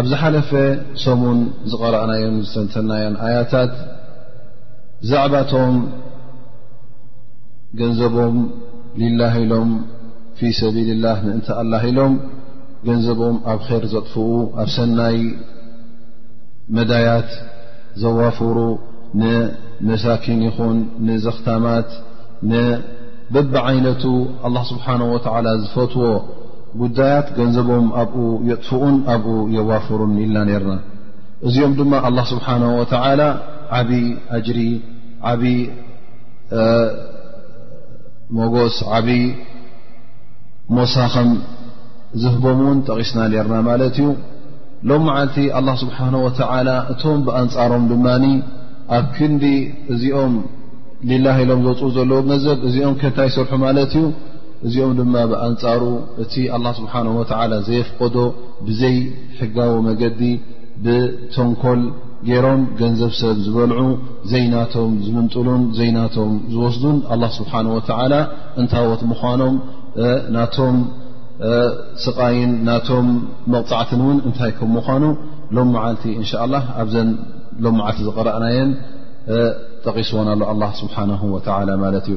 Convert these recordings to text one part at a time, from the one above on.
ኣብ ዝሓለፈ ሰሙን ዝቐረእናዮን ዝተንተናዮን ኣያታት ብዛዕባ ቶም ገንዘቦም ሊላህ ኢሎም ፊ ሰቢልላህ ምእንቲ ኣላህ ኢሎም ገንዘቦም ኣብ ኼር ዘጥፍኡ ኣብ ሰናይ መዳያት ዘዋፍሩ ንመሳኪን ይኹን ንዘኽታማት ንበብዓይነቱ ኣላ ስብሓን ወተዓላ ዝፈትዎ ጉዳያት ገንዘቦም ኣብኡ የጥፍኡን ኣብኡ የዋፍሩን ኢልና ነርና እዚኦም ድማ ኣላ ስብሓን ወተዓላ ዓብዪ ኣጅሪ ዓብዪ ሞጎስ ዓብዪ ሞሳ ከም ዝህቦም እውን ጠቒስና ነርና ማለት እዩ ሎም መዓልቲ ኣላ ስብሓን ወተዓላ እቶም ብኣንጻሮም ድማ ኣብ ክንዲ እዚኦም ሊላ ኢሎም ዘውፅኡ ዘለዉ ገንዘብ እዚኦም ከንታይ ይሰርሑ ማለት እዩ እዚኦም ድማ ብኣንጻሩ እቲ ኣላ ስብሓን ወተዓላ ዘየፍቀዶ ብዘይ ሕጋዊ መገዲ ብተንኮል ገይሮም ገንዘብ ሰብ ዝበልዑ ዘይናቶም ዝምንጥሉን ዘይናቶም ዝወስዱን ኣላ ስብሓን ወተዓላ እንታወት ምዃኖም ናቶም ስቓይን ናቶም መቕፃዕትን እውን እንታይ ከም ምዃኑ ሎም መዓልቲ እንሻ ላ ኣብዘን ሎም መዓልቲ ዝቐረእናየን ጠቒስዎን ኣሎ ኣላ ስብሓን ወተዓላ ማለት እዩ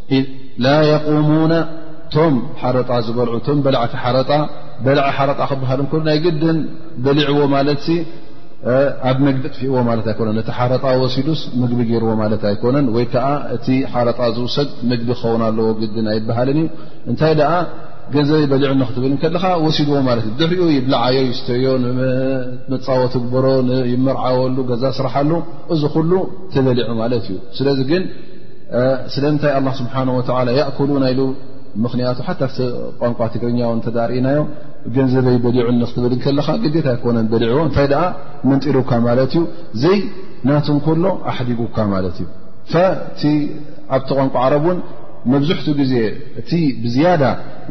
ላ የقሙና ቶም ሓረጣ ዝበልዑ ቶም በላዕቲ ሓረጣ በላዕ ሓረጣ ክበሃል እከ ናይ ግድን በሊዕዎ ማለት ኣብ መግቢ ጥፍእዎ ማለት ኣይኮነ እቲ ሓረጣ ወሲዱስ ምግቢ ገይርዎ ማለት ኣይኮነን ወይ ከዓ እቲ ሓረጣ ዝውሰድ ምግቢ ክኸውን ኣለዎ ግድን ኣይበሃልን እዩ እንታይ ደኣ ገንዘበይ በሊዑ ንክትብል ከለኻ ወሲድዎ ማለት እዩ ድሕሪኡ ይብላዓዮ ይስተዮ ንመፃወ ትግበሮ ይመርዓወሉ ገዛ ስራሓሉ እዚ ኩሉ ተበሊዑ ማለት እዩ ስለዚ ግን ስለምንታይ ኣላ ስብሓን ወላ ያእኩሉና ኢሉ ምኽንያቱ ሓታ ቲ ቋንቋ ትግርኛ ውን ተዳርእናዮ ገንዘበይ በሊዑ ንክትብል ከለኻ ግዴታ ኣይኮነን በሊዕዎ እንታይ ደኣ መንጢሩካ ማለት እዩ ዘይ ናቱ ንከሎ ኣሕዲጉካ ማለት እዩ ቲ ኣብቲ ቋንቋ ዓረብ እውን መብዝሕት ግዜ እቲ ብዝያዳ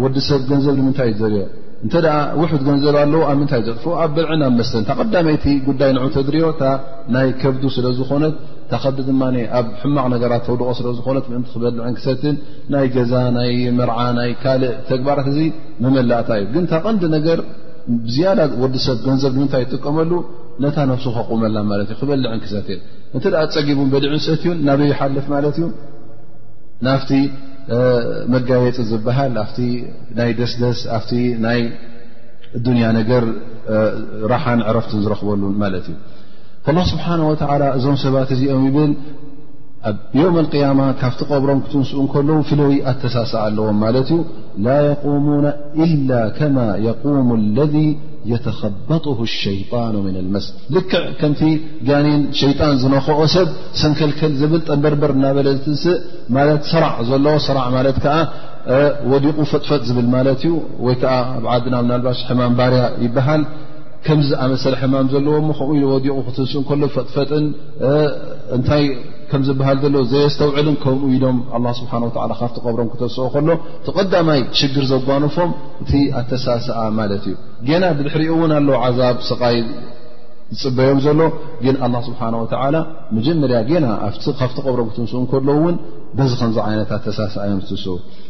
ወዲ ሰብ ገንዘብ ንምንታይ እዩ ዘርዮ እንተ ውሑድ ገንዘብ ኣለዎ ኣብ ምንታይ ዘጥፍኦ ኣብ ብልዕን ኣብ መስተን እታ ቀዳመይቲ ጉዳይ ንዑ ተድርዮ እታ ናይ ከብዱ ስለ ዝኾነት እታ ከብዲ ድማ ኣብ ሕማቕ ነገራት ተውድቖ ስለ ዝኾነት ምእንቲ ክበልዕን ክሰትን ናይ ገዛ ናይ መርዓ ናይ ካልእ ተግባራት እዚ መመላእታ እዩ ግን እታ ቐንዲ ነገር ብዝያዳ ወዲ ሰብ ገንዘብ ንምንታይ ይጥቀመሉ ነታ ነፍሱ ከቁመላ ማለት እዩ ክበልዕን ክሰትን እንተ ኣ ፀጊቡን በሊዑን ሰትዩን ናበይ ይሓልፍ ማለት እዩ ናፍቲ መጋየፂ ዝበሃል ኣፍቲ ናይ ደስደስ ኣፍቲ ናይ ዱንያ ነገር ራሓን ዕረፍትን ዝረኽበሉን ማለት እዩ ኣላህ ስብሓን ወተዓላ እዞም ሰባት እዚኦም ይብል ኣብ ዮም ኣልቅያማ ካብቲ ቐብሮም ክትንስኡ እንከለዉ ፍለይ ኣተሳስኣ ኣለዎም ማለት እዩ ላ የቁሙና ኢላ ከማ የቁሙ ለذ የተኸበጡ ሸይጣኑ ምና ልመስ ልክዕ ከምቲ ጋኒን ሸይጣን ዝነክኦ ሰብ ሰንከልከል ዝብል ጠንበርበር እናበለ ዝትንስእ ማለት ሰራዕ ዘለዎ ሰራዕ ማለት ከዓ ወዲቑ ፈጥፈጥ ዝብል ማለት እዩ ወይ ከዓ ኣብ ዓድና ምናልባሽ ሕማም ባርያ ይበሃል ከምዚ ዝኣመሰለ ሕማም ዘለዎ ሞ ከምኡ ኢሉ ወዲቑ ክትንስእ ከሎ ፈጥፈጥን እንታይ ከም ዝበሃል ዘሎ ዘየስተውዕልን ከምኡ ኢሎም ኣላ ስብሓን ወላ ካብቲ ቀብሮም ክተስኦ ከሎ እቲ ቀዳማይ ሽግር ዘጓንፎም እቲ ኣተሳስኣ ማለት እዩ ገና ብድሕሪኡ እውን ኣሎ ዓዛብ ስቓይ ዝፅበዮም ዘሎ ግን ኣላ ስብሓን ወተዓላ መጀመርያ ገና ካብቲ ቀብሮም ክትንስኡ ከለዉ እውን በዚ ከምዚ ዓይነት ኣተሳስኣ እዮም ዝትስኡ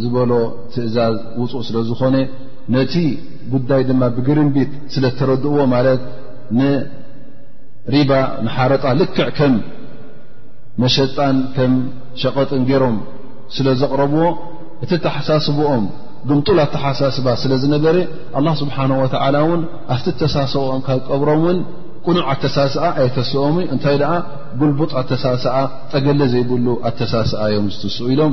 ዝበሎ ትእዛዝ ውፁእ ስለ ዝኾነ ነቲ ጉዳይ ድማ ብግርምቢት ስለ ተረድእዎ ማለት ንሪባ ንሓረጣ ልክዕ ከም መሸጣን ከም ሸቐጥን ገይሮም ስለ ዘቕረብዎ እቲ ተሓሳስብኦም ግምጡል ኣተሓሳስባ ስለ ዝነበረ ኣላ ስብሓን ወተዓላ እውን ኣብቲ ተሳሰኦም ካብ ቀብሮም እውን ቅኑዕ ኣተሳስኣ ኣይተስኦም እዩ እንታይ ደኣ ጉልቡጥ ኣተሳስኣ ጠገለ ዘይብሉ ኣተሳስኣ እዮም ዝትስኡ ኢሎም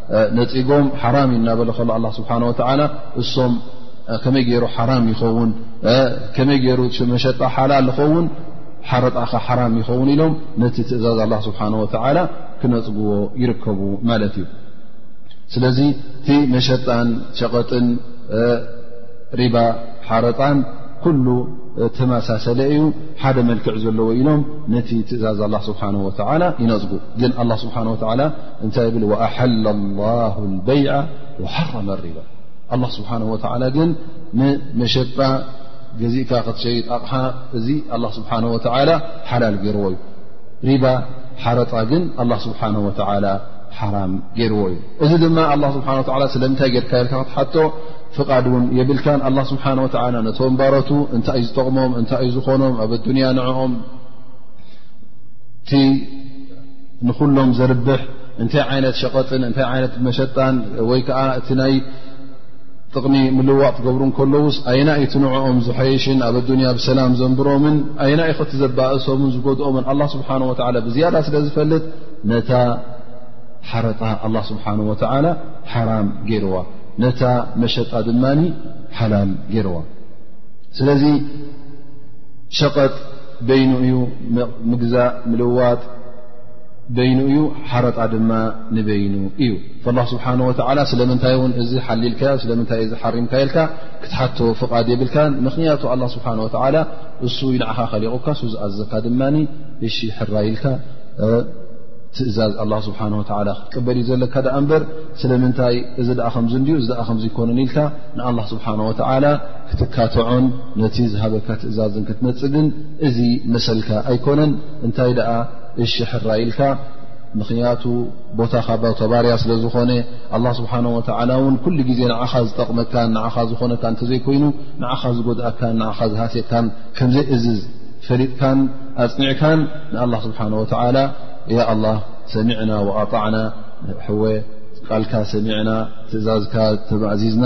ነፂጎም ሓራም እዩ እናበለ ከሎ ኣላ ስብሓን ወተዓላ እሶም ከመይ ገይሩ ሓራም ይኸውን ከመይ ገይሩ መሸጣ ሓላል ይኸውን ሓረጣኸ ሓራም ይኸውን ኢሎም ነቲ ትእዛዝ ኣላ ስብሓን ወተዓላ ክነፅግዎ ይርከቡ ማለት እዩ ስለዚ እቲ መሸጣን ሸቐጥን ሪባ ሓረጣን ኩሉ ተመሳሰለ እዩ ሓደ መልክዕ ዘለዎ ኢሎም ነቲ ትእዛዝ ኣላ ስብሓን ወተዓላ ይነፅጉ ግን ኣላ ስብሓን ወተዓላ እንታይ ብል ወኣሓለ ላሁ ልበይዓ ወሓረመ ሪባ ኣላ ስብሓን ወተዓላ ግን ንመሸጣ ገዚእካ ክትሸይጥ ኣቕሓ እዚ ኣላ ስብሓን ወተዓላ ሓላል ገይርዎ እዩ ሪባ ሓረጣ ግን ኣላ ስብሓን ወተዓላ ሓራም ገይርዎ እዩ እዚ ድማ ኣላ ስብሓ ወላ ስለምንታይ ጌርካ የልካ ክትሓቶ ፍቓድ እውን የብልካን ኣላ ስብሓን ወተዓላ ነቶም ባረቱ እንታይ እዩ ዝጠቕሞም እንታይ እዩ ዝኾኖም ኣብ ኣዱንያ ንዕኦም ንኹሎም ዘርብሕ እንታይ ዓይነት ሸቐጥን እንታይ ዓይነት መሸጣን ወይ ከዓ እቲ ናይ ጥቕሚ ምልዋቕ ትገብሩ ከለዉስ ኣየና እዩ ትንዕኦም ዝሐይሽን ኣብ ኣዱንያ ብሰላም ዘንብሮምን ኣየና እዩ ከቲ ዘባእሶምን ዝጎድኦምን ኣላ ስብሓን ወላ ብዝያዳ ስለ ዝፈልጥ ነታ ሓረጣ ኣላ ስብሓን ወተዓላ ሓራም ገይርዋ ነታ መሸጣ ድማኒ ሓላል ገይርዋ ስለዚ ሸቐጥ በይኑ እዩ ምግዛእ ምልዋጥ በይኑ እዩ ሓረጣ ድማ ንበይኑ እዩ ላ ስብሓን ወላ ስለምንታይ እውን እዚ ሓሊልካዮ ስለምንታይ እዚ ሓሪምካ የልካ ክትሓቶ ፍቓድ የብልካ ምኽንያቱ ኣላ ስብሓን ወላ እሱ ንዕኻ ከሊቑካ እሱ ዝኣዘካ ድማ እሺ ሕራ ኢልካ ትእዛዝ ኣላ ስብሓን ወላ ክትቀበል እዩ ዘለካ ደኣ እምበር ስለምንታይ እዚ ኣ ከምዚ እንድዩ እዚ ኣ ከምዘይኮነን ኢልካ ንኣላ ስብሓን ወላ ክትካትዖን ነቲ ዝሃበካ ትእዛዝን ክትነፅግን እዚ መሰልካ ኣይኮነን እንታይ ደኣ እሺ ሕራ ኢልካ ምኽንያቱ ቦታካ ቦታባርያ ስለ ዝኾነ ኣላ ስብሓን ወተላ እውን ኩሉ ግዜ ንዓኻ ዝጠቕመካን ንዓኻ ዝኾነካ እንተዘይኮይኑ ንዓኻ ዝጎድኣካን ንዓኻ ዝሃስካን ከምዘይ እዝዝ ፈሊጥካን ኣፅኒዕካን ንኣላ ስብሓን ወተላ እያ ኣላ ሰሚዕና ወኣጣዕና ሕወ ቃልካ ሰሚዕና ትእዛዝካ ተማእዚዝና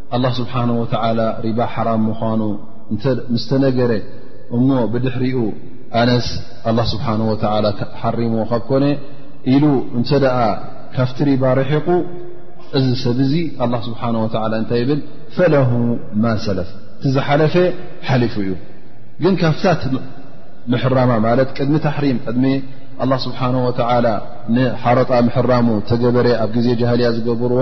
ኣላህ ስብሓን ወተዓላ ሪባ ሓራም ምዃኑ እንተ ምስ ተነገረ እሞ ብድሕሪኡ ኣነስ ኣላ ስብሓን ወተዓላ ሓሪምዎ ካብ ኮነ ኢሉ እንተ ደኣ ካብቲ ሪባ ርሒቑ እዚ ሰብ እዚ ኣላ ስብሓን ወተዓላ እንታይ ይብል ፈለሁ ማ ሰለፍ እቲ ዝሓለፈ ሓሊፉ እዩ ግን ካብታት ምሕራማ ማለት ቅድሚ ታሕሪም ቅድሚ ኣላ ስብሓን ወተዓላ ንሓረጣ ምሕራሙ ተገበረ ኣብ ግዜ ጃህልያ ዝገብርዎ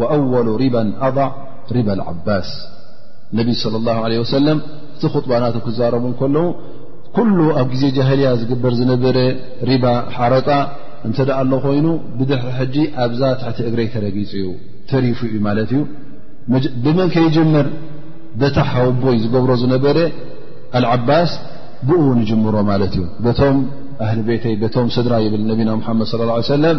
ወኣወሉ ሪባን ኣضዕ ሪባ ዓባስ ነቢ صለ ላه ለ ወሰለም እቲ ክጥባ ናቱ ክዛረቡ ከለዉ ኩሉ ኣብ ግዜ ጃህልያ ዝግበር ዝነበረ ሪባ ሓረጣ እንተ ኣ ኣሎ ኮይኑ ብድሕሪ ሕጂ ኣብዛ ትሕቲ እግረይ ተረጊፅ እዩ ተሪፉ እዩ ማለት እዩ ብመን ከይጀምር በታ ሓወቦይ ዝገብሮ ዝነበረ ኣልዓባስ ብኡ ንጅምሮ ማለት እዩ በቶም ኣህሊ ቤተይ በቶም ስድራ ይብል ነቢና ሓመድ ለ ሰለም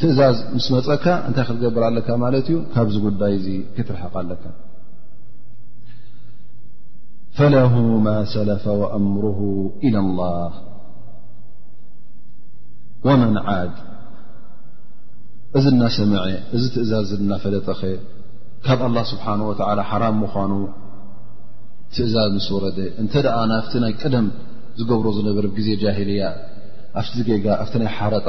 ትእዛዝ ምስ መፀካ እንታይ ክትገብር ኣለካ ማለት እዩ ካብዚ ጉዳይ እዚ ክትርሕቕ ኣለካ ፈለሁ ማ ሰለፈ ኣምር ኢላ ላህ ወመን ዓድ እዚ እናሰምዐ እዚ ትእዛዝ እናፈለጠኸ ካብ ኣላ ስብሓን ወተላ ሓራም ምዃኑ ትእዛዝ ምስ ወረደ እንተ ደኣ ናብቲ ናይ ቅደም ዝገብሮ ዝነበረ ግዜ ጃሂልያ ኣብቲ ጌጋ ኣብቲ ናይ ሓረጣ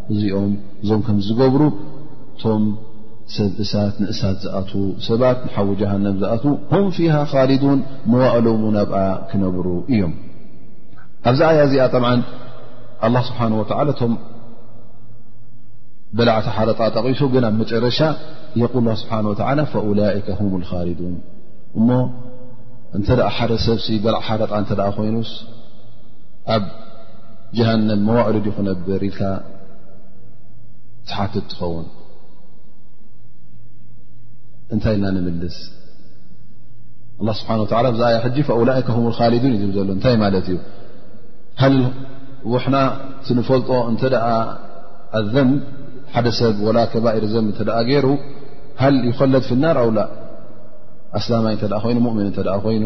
እዚኦም እዞም ከምዚ ዝገብሩ እቶም ሰብ እሳት ንእሳት ዝኣትዉ ሰባት ንሓዊ ጀሃንም ዝኣትዉ ሁም ፊሃ ኻሊዱን መዋእሎም ውን ኣብኣ ክነብሩ እዮም ኣብዚ ኣያ እዚኣ ጠብዓ ኣላ ስብሓን ወተላ እቶም በላዕቲ ሓረጣ ጠቒሱ ግን ኣብ መጨረሻ የቁል ስብሓን ወተላ ፈኡላይከ ሁም ልኻሊዱን እሞ እንተ ሓደ ሰብሲ በላዕ ሓረጣ እንተ ኮይኑስ ኣብ ጀሃነም መዋእሉ ዲ ክነብር ኢልካ ትሓትት ትኸውን እንታይ እና ንምልስ ላ ስብሓን ወላ ብዛ ኣያ ሕጂ ፈውላይከ ም ልካሊዱን እዩ ዝብ ዘሎ እንታይ ማለት እዩ ሃል ውሕና ትንፈልጦ እንተ ኣዘም ሓደ ሰብ ወላ ከባኢር ዘም እተ ገይሩ ሃል ይኸለድ ፍናር ኣውላ ኣስላማይ እተ ኮይኑ ሙእምን እተ ኮይኑ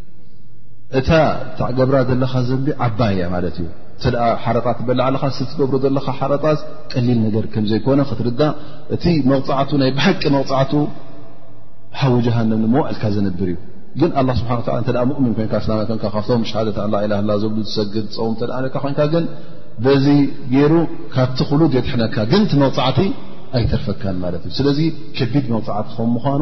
እታ ተገብራ ዘለኻ ዘንቢ ዓባይ እያ ማለት እዩ እተ ሓረጣ ትበላዕ ለኻ ስትገብሮ ዘለኻ ሓረጣ ቀሊል ነገር ከም ዘይኮነ ክትርዳእ እቲ መቕፃዕቱ ናይ ብሓቂ መቕፃዕቱ ሓዊ ጀሃንም ንምዋእልካ ዘነብር እዩ ግን ኣላ ስብሓ ተ እተ ሙእምን ኮንካ ስላ ኮንካ ካብቶም ሸሃደት ኣላ ኢላ ላ ዘብሉ ዝሰግድ ፀውም ተደኣነካ ኮንካ ግን በዚ ገይሩ ካብቲ ክሉ ጌትሕነካ ግን እቲ መቕፃዕቲ ኣይተርፈካን ማለት እዩ ስለዚ ከቢድ መቕፃዕቲ ከም ምኳኑ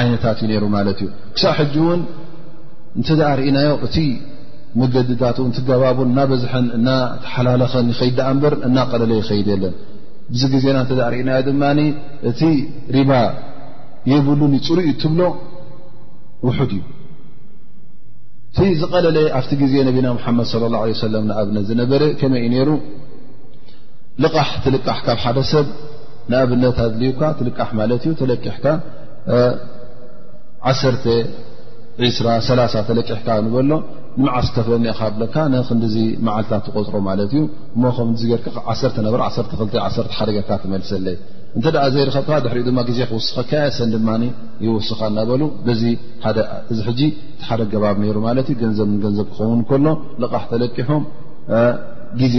ዓይነታት እዩ ነይሩ ማለት እዩ ክሳዕ ሕጂ እውን እንተ ርእናዮ እቲ መገድታት ን ትገባቡን እናበዝሐን እናተሓላለኸን ይኸይድ ዳኣ እምበር እናቀለለ ይኸይድ የለን ብዚ ግዜና እተ ርእናዮ ድማ እቲ ሪባ የብሉን ይፅሩ እዩ እትብሎ ውሑድ እዩ እቲ ዝቐለለ ኣብቲ ግዜ ነቢና ሙሓመድ ለ ላ ለ ሰለም ንኣብነት ዝነበረ ከመይ እዩ ነይሩ ልቓሕ ትልቃሕ ካብ ሓደ ሰብ ንኣብነት ኣድልዩካ ትልቃሕ ማለት እዩ ተለቂሕካ ዓሰ ዒስራ ሰላ ተለቂሕካ ንበሎ ንመዓስ ክከፍለኒ ኢኻ ብለካ ንክንዲዚ መዓልትታት ትቆፅሮ ማለት እዩ እሞ ከም ገርካ ዓሰ ነበር ዓሰ ሓደ ገርካ ትመልሰለይ እንተ ዘይረከብካ ድሕሪ ድማ ግዜ ክውስኸካ ሰን ድማ ይውስኻ እናበሉ በዚ እዚ ሕጂ እቲሓደ ገባብ ነይሩ ማለት እዩ ገንዘብ ንገንዘብ ክኸውን ከሎ ልቓሕ ተለቂሖም ግዜ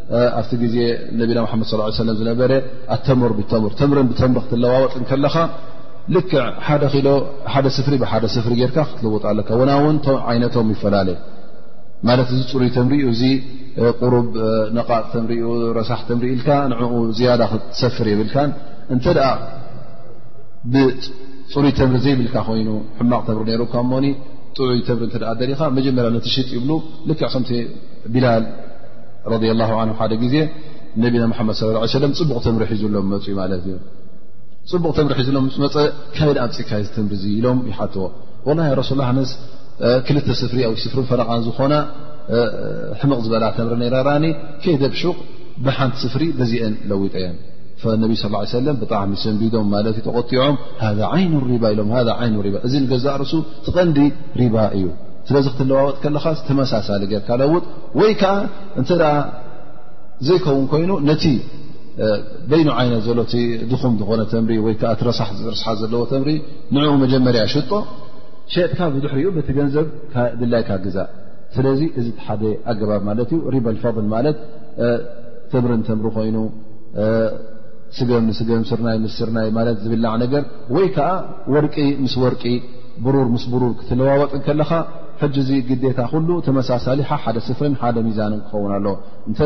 ኣብቲ ግዜ ነቢና መሓመድ ስ ሰለ ዝነበረ ኣተምር ብተምር ተምርን ብተምሪ ክትለዋወጥ ከለኻ ልክዕ ሓደ ኪሎ ሓደ ስፍሪ ብሓደ ስፍሪ ጌርካ ክትልውጥ ኣለካ ወና ውን ዓይነቶም ይፈላለ ማለት እዚ ፅሩይ ተምሪ ዩ እዚ ቁሩብ ነቓፅ ተምሪ ዩ ረሳሕ ተምሪ ኢልካ ንኡ ዝያዳ ክትሰፍር የብልካን እንተ ደኣ ብፅሩይ ተምሪ ዘይብልካ ኮይኑ ሕማቕ ተምሪ ነሩካ ሞኒ ጥዑይ ተምሪ እተ ደሊኻ መጀመርያ ነቲ ሽጥ ይብሉ ልክዕ ከምቲ ቢላል ረድ ላሁ ን ሓደ ግዜ ነቢና ሓመድ ስ ሰለም ፅቡቕ ተምሪ ሒዙሎም መፅ ማለት እዩ ፅቡቕ ተምሪ ሒዙሎም ምስ መፀ ካይድ ኣምፅካ ዝተምሪ ዙ ኢሎም ይሓትዎ ላ ረሱ ላ ነስ ክልተ ስፍሪ ኣ ስፍርን ፈረቓን ዝኾና ሕምቕ ዝበላ ተምሪ ነራ ራኒ ከይደብሹቕ ብሓንቲ ስፍሪ በዚአን ለዊጠ እየን ነቢ ስ ሰለም ብጣዕሚ ሰንቢዶም ማለት ዩ ተቆጢዖም ዓይኑ ሪባ ኢሎም ዓይኑ ሪባ እዚ ንገዛእ ርእሱ ትቐንዲ ሪባ እዩ ስለዚ ክትለዋወጥ ከለኻ ተመሳሳሊ ገርካ ለውጥ ወይ ከዓ እንተ ዘይከውን ኮይኑ ነቲ በይኑ ዓይነት ዘሎ እቲ ድኹም ዝኾነ ተምሪ ወይ ከዓ ረሳሕ ርስሓ ዘለዎ ተምሪ ንኡ መጀመርያ ሽጦ ሸጥካ ብድሕሪኡ በቲ ገንዘብ ድላይካ ግዛእ ስለዚ እዚ ሓደ ኣገባብ ማለት እዩ ሪበልፈضል ማለት ተምሪ ንተምሪ ኮይኑ ስገም ንስገም ስርናይ ምስ ስርናይ ማለት ዝብላዕ ነገር ወይ ከዓ ወርቂ ምስ ወርቂ ብሩር ምስ ብሩር ክትለዋወጥ ከለኻ ሕጂ እዚ ግዴታ ኩሉ ተመሳሳሊ ሓደ ስፍርን ሓደ ሚዛንን ክኸውን ኣሎ እንተ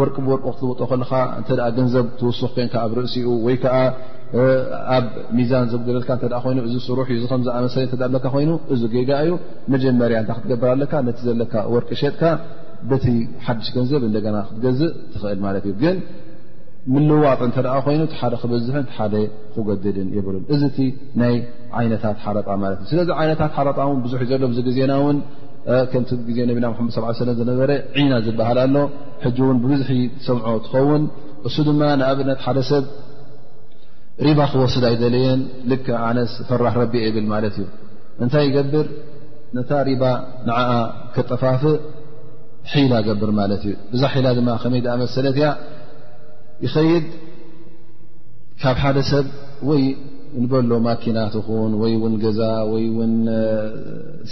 ወርቂ ብወርቂ ክትልውጦ ከለኻ እተ ገንዘብ ትውስኽ ኮንካ ኣብ ርእሲኡ ወይ ከዓ ኣብ ሚዛን ዘጉደለልካ እተ ኮይኑ እዚ ስሩሕ ዩ ዝከምዝኣመሰለ እተ ለካ ኮይኑ እዚ ጌጋ እዩ መጀመርያ እታ ክትገብር ኣለካ ነቲ ዘለካ ወርቂ ሸጥካ በቲ ሓድሽ ገንዘብ እንደገና ክትገዝእ ትኽእል ማለት እዩ ግን ምልዋጥ እተ ኮይኑ ሓደ ክበዝሕን ሓደ ክገድድን የብሉን እዚ ዓይነታት ሓረጣ ማለት እዩ ስለዚ ዓይነታት ሓረጣ ውን ብዙሕ እዩ ዘሎ ዚ ግዜና ውን ከምቲ ግዜ ነቢና መድ ስ ሰለ ዝነበረ ዒና ዝበሃል ኣሎ ሕጂ እውን ብብዝሒ ትሰምዖ ትኸውን እሱ ድማ ንኣብነት ሓደ ሰብ ሪባ ክወስድ ኣይደለየን ልክ ኣነስ ፈራህ ረቢ የብል ማለት እዩ እንታይ ይገብር ነታ ሪባ ንዓኣ ከጠፋፍእ ሒላ ገብር ማለት እዩ እዛ ሒላ ድማ ከመይ ድኣ መሰለት እያ ይኸይድ ካብ ሓደ ሰብ ወይ ንበሎ ማኪና ትኹን ወይ ውን ገዛ ወይ ውን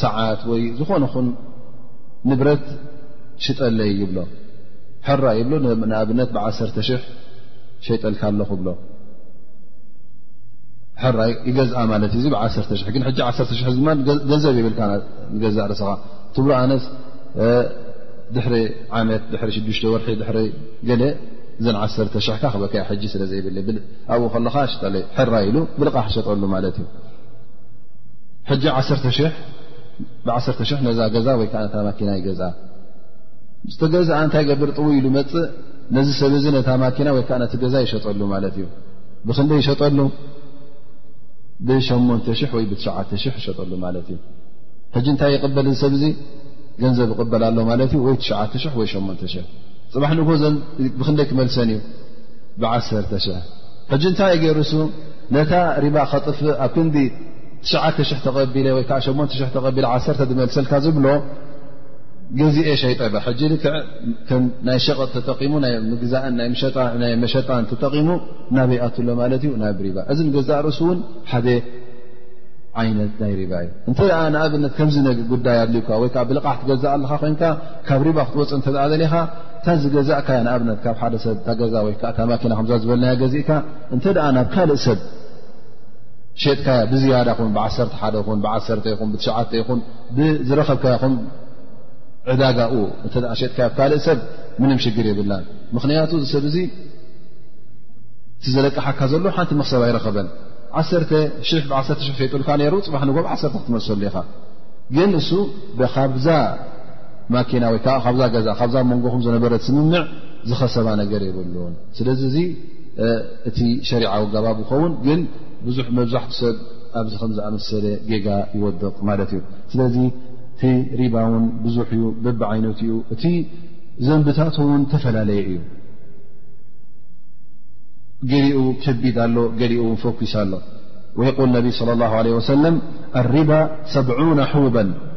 ሰዓት ወይ ዝኾነ ኹን ንብረት ሽጠለይ ይብሎ ሕራ ይብሎ ንኣብነት ብዓሰርተ ሽሕ ሸጠልካ ኣለኹ ብሎ ሕራ ይገዝኣ ማለት እዩ ብዓሰርተ ሽ ግን ሕጂ ዓሰርተ ሽሕ ድማ ገንዘብ የብልካ ንገዛእ ርእስኻ ትብሎ ኣነስ ድሕሪ ዓመት ድሕሪ ሽዱሽተ ወርሒ ድሕሪ ገለ እዘን ዓሰርተ ሽሕካ ክበከያ ሕጂ ስለ ዘይብለይ ኣብኡ ከለኻ ሽጠለ ሕራ ኢሉ ብልቓሕ ሸጠሉ ማለት እዩ ሕጂ ብ100 ነዛ ገዛ ወይ ከዓ ነታ ማኪና ይገዝኣ ዝተገዝኣ እንታይ ገብር ጥው ኢሉ መፅእ ነዚ ሰብ እዚ ነታ ማኪና ወይ ከዓ ነቲ ገዛ ይሸጠሉ ማለት እዩ ብክንደይ ይሸጠሉ ብ800 ወይ ብ900 ይሸጠሉ ማለት እዩ ሕጂ እንታይ ይቕበል እዚ ሰብ እዚ ገንዘብ ይቕበል ኣሎ ማለት እዩ ወይ 900 ወይ 800 ፅባሕ ንግሆ ዘ ብክንደይ ክመልሰን እዩ ብዓሰርተ ሽሕ ሕጂ እንታይ እዩ ገይሩ እሱ ነታ ሪባ ከጥፍእ ኣብ ክንዲ ትሽዓተ ሽሕ ተቐቢለ ወይ ከዓ ሸሞንተ ሽሕ ተቐቢለ ዓሰርተ ዝመልሰልካ ዝብሎ ገዚኤ ሸይጠ ባ ሕጂ ልክዕ ከም ናይ ሸቐጥ ተጠቂሙ ናይ ምግዛእን ናይ መሸጣን ተጠቂሙ ናበይ ኣቱ ኣሎ ማለት እዩ ናብ ሪባ እዚ ንገዛእ ርእሱ እውን ሓደ ዓይነት ናይ ሪባ እዩ እንተ ደኣ ንኣብነት ከምዚ ጉዳይ ኣድልዩካ ወይ ከዓ ብልቓሕ ትገዛእ ኣለካ ኮይንካ ካብ ሪባ ክትወፅእ እንተ ደኣ ደሊኻ እታ ዝገዛእካያ ንኣብነት ካብ ሓደ ሰብ እታ ገዛ ወይ ከዓ እታ ማኪና ከምዛ ዝበልናያ ገዚእካ እንተ ደኣ ናብ ካልእ ሰብ ሸጥካያ ብዝያዳ ኹን ብዓሰርተ ሓደ ኹን ብዓሰርተ ይኹን ብትሽዓተ ይኹን ብዝረኸብካያ ኹም ዕዳጋኡ እተ ሸጥካያ ብ ካልእ ሰብ ምንም ሽግር የብላን ምኽንያቱ እዚ ሰብ እዙ እቲ ዘለቅሓካ ዘሎ ሓንቲ መክሰብ ኣይረኸበን ዓሰርተ ሽሕ ብዓሰርተ ሽሕ ሸጡልካ ነይሩ ፅባሕ ንጎ ብዓሰርተ ክትመልሰሉ ኢኻ ግን እሱ ብካብዛ ማኪና ወይ ከዓ ካብዛ ገዛ ካብዛ መንጎኹም ዝነበረት ስምምዕ ዝኸሰባ ነገር የብሉን ስለዚ እዚ እቲ ሸሪዓዊ ኣጋባብ ይኸውን ግን ብዙሕ መብዛሕቱ ሰብ ኣብዚ ከምዝኣመሰለ ጌጋ ይወድቕ ማለት እዩ ስለዚ እቲ ሪባ እውን ብዙሕ እዩ በቢ ዓይነት እዩ እቲ ዘንብታቱ እውን ተፈላለየ እዩ ገሊኡ ከቢድ ኣሎ ገሊኡ ውን ፈኪስ ኣሎ ወይቁል ነቢ ለ ላ ለ ወሰለም ኣሪባ ሰብዑና ሕውበን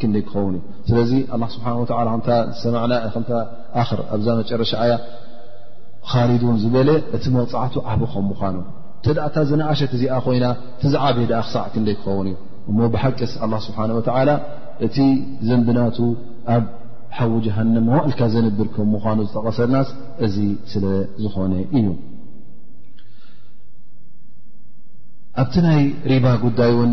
ክንደይ ክኸውን እዩ ስለዚ ኣላ ስብሓን ወላ ከምታ ዝሰማዕና ከምታ ኣክር ኣብዛ መጨረሻ ኣያ ካሊዱን ዝበለ እቲ መቕፃዕቱ ዓብ ከም ምኳኑ እተ እታ ዝነኣሸት እዚኣ ኮይና ትዝዓበየ ድኣ ክሳዕ ክንደይ ክኸውን እዩ እሞ ብሓቂስ ኣላ ስብሓን ወተዓላ እቲ ዘንብናቱ ኣብ ሓዊ ጀሃነ መዋእልካ ዘንብር ከም ምኳኑ ዝጠቐሰልናስ እዚ ስለ ዝኾነ እዩ ኣብቲ ናይ ሪባ ጉዳይ እውን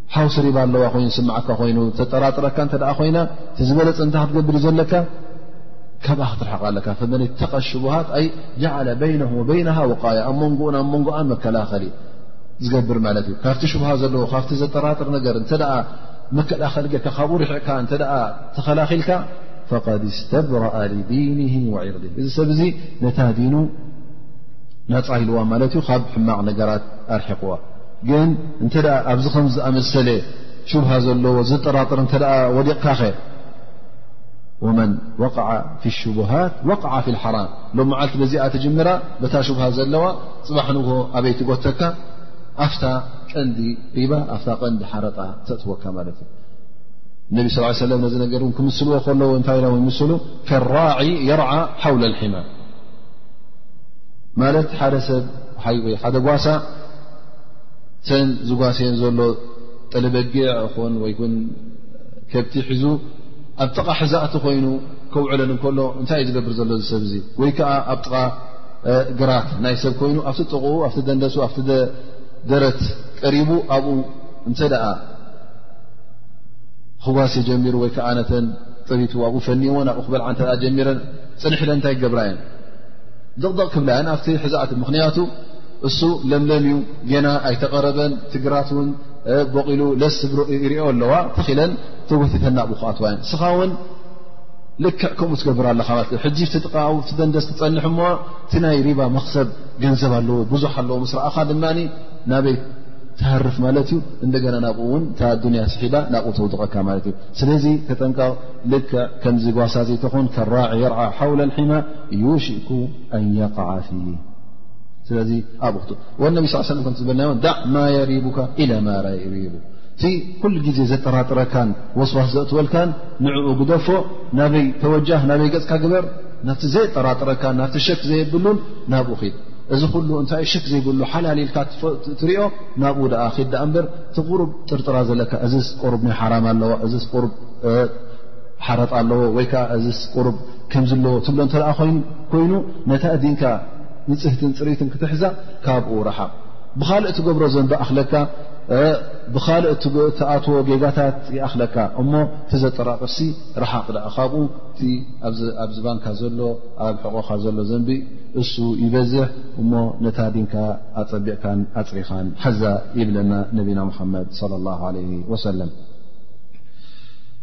ሓውሲ ሪባ ኣለዋ ኮይኑ ዝስምዓካ ኮይኑ ተጠራጥረካ እተ ኮይና እቲ ዝበለፅ እንተ ክትገብር ዩ ዘለካ ካብኣ ክትርሕቕ ኣለካ ፈመን ተቐ ሽቡሃት ኣይ ጀዓለ በይነ ወበይናሃ ውቃያ ኣብ መንጎኡን ኣብ መንጎኣን መከላኸሊ ዝገብር ማለት እዩ ካብቲ ሽቡሃ ዘለዎ ካብቲ ዘጠራጥር ነገር እተ መከላኸሊ ጌርካ ካብኡ ርሕቕካ እተ ተኸላኺልካ ፈቐድ ስተብረኣ ሊዲን ወዒርዲ እዚ ሰብ እዚ ነታ ዲኑ ናፃ ኢልዋ ማለት እዩ ካብ ሕማቕ ነገራት ኣርሒቕዋ ግን እንተ ኣብዚ ከም ዝኣመሰለ ሹብሃ ዘለዎ ዝጠራጥር እንተ ወዲቕካኸ ወመን ወቅዓ ፊ ሽቡሃት ወቅዓ ፊ ልሓራም ሎም መዓልቲ በዚኣ ትጅምራ በታ ሹብሃ ዘለዋ ፅባሕ ንግሆ ኣበይ ትጎተካ ኣፍታ ቀንዲ ሪባ ኣፍታ ቀንዲ ሓረጣ ተእትወካ ማለት እዩ እነቢ ስ ሰለም ነዚ ነገር እውን ክምስልዎ ከለዎ እንታይ ኢሎም ይምስሉ ከራዒ የርዓ ሓውለ ልሒማ ማለት ሓደ ሰብ ወይ ሓደ ጓሳ ሰን ዝጓስየን ዘሎ ጠለበጊዕ ኹን ወይ ን ከብቲ ሒዙ ኣብ ጥቓ ሕዛእቲ ኮይኑ ከውዕለን እከሎ እንታይ እዩ ዝገብር ዘሎ ዝሰብ እዙ ወይ ከዓ ኣብ ጥቓ ግራት ናይ ሰብ ኮይኑ ኣብቲ ጥቕኡ ኣብቲ ደንደሱ ኣብቲ ደረት ቀሪቡ ኣብኡ እንተ ደኣ ክጓሲ ጀሚሩ ወይ ከዓ ነተን ጥሪቱ ኣብኡ ፈኒዎን ኣብኡ ክበልዓ እተ ጀሚረን ፅንሕ ኢለን እንታይ ይገብራ እየን ድቕድቕ ክብላ እየን ኣብቲ ሕዛእቲ ምኽንያቱ እሱ ለምለም እዩ ገና ኣይተቐረበን ትግራት እውን ቦቒሉ ለስ ዝብሎ ይሪኦ ኣለዋ ተኺለን ተጎቲተን ናብኡ ክኣትዋ እየን እስኻ እውን ልክዕ ከምኡ ትገብር ኣለካ ማለት እዩ ሕጂ እቲ ጥቃኡ እቲ ደንደስ ትፀንሕ እሞ እቲ ናይ ሪባ መኽሰብ ገንዘብ ኣለዎ ብዙሕ ኣለዎ ምስ ረኣኻ ድማ ናበይ ትሃርፍ ማለት እዩ እንደገና ናብኡ እውን እታ ኣዱንያ ስሒባ ናብኡ ተውድቐካ ማለት እዩ ስለዚ ተጠንቀቕ ልክዕ ከምዚ ጓሳ ዘይተኹን ከራዕ የርዓ ሓውለልሒማ ዩሽኩ ኣን የቃዓ ፊ ስለዚ ኣብ ክ ነቢ ስ ሰለ ከም ዝበልናዮ ዳዕ ማ የሪቡካ ኢለ ማ ሪቡ እቲ ኩሉ ግዜ ዘጠራጥረካን ወስዋስ ዘእትወልካን ንዕኡ ግደፎ ናበይ ተወጃህ ናበይ ገፅካ ግበር ናብቲ ዘየጠራጥረካን ናብቲ ሸክ ዘየብሉን ናብኡ ኪድ እዚ ኩሉ እንታይ ሸክ ዘይብሉ ሓላል ኢልካ ትሪኦ ናብኡ ድኣ ኪድ ዳኣ እምበር እቲ ቁሩብ ጥርጥራ ዘለካ እዚ ቁሩብ ናይ ሓራም ኣለዋ እዚ ቁሩብ ሓረጣ ኣለዎ ወይ ከ እዚስ ቁሩብ ከምዚ ኣለዎ ትብሎ እተ ኮይኑ ነታ ዲንካ ንፅህትን ፅርትን ክትሕዛ ካብኡ ረሓቕ ብካልእ ትገብሮ ዘንቢ ኣክለካ ብካልእ ትኣትዎ ጌጋታት ይኣክለካ እሞ እቲ ዘጠራጥርሲ ረሓቕ ዳኣ ካብኡ እ ኣብ ዝባንካ ዘሎ ኣብ ሕቆካ ዘሎ ዘንቢ እሱ ይበዝሕ እሞ ነታ ዲንካ ኣፀቢቕካን ኣፅሪኻን ሓዛ ይብለና ነቢና ሙሓመድ ለ ላ ለ ወሰለም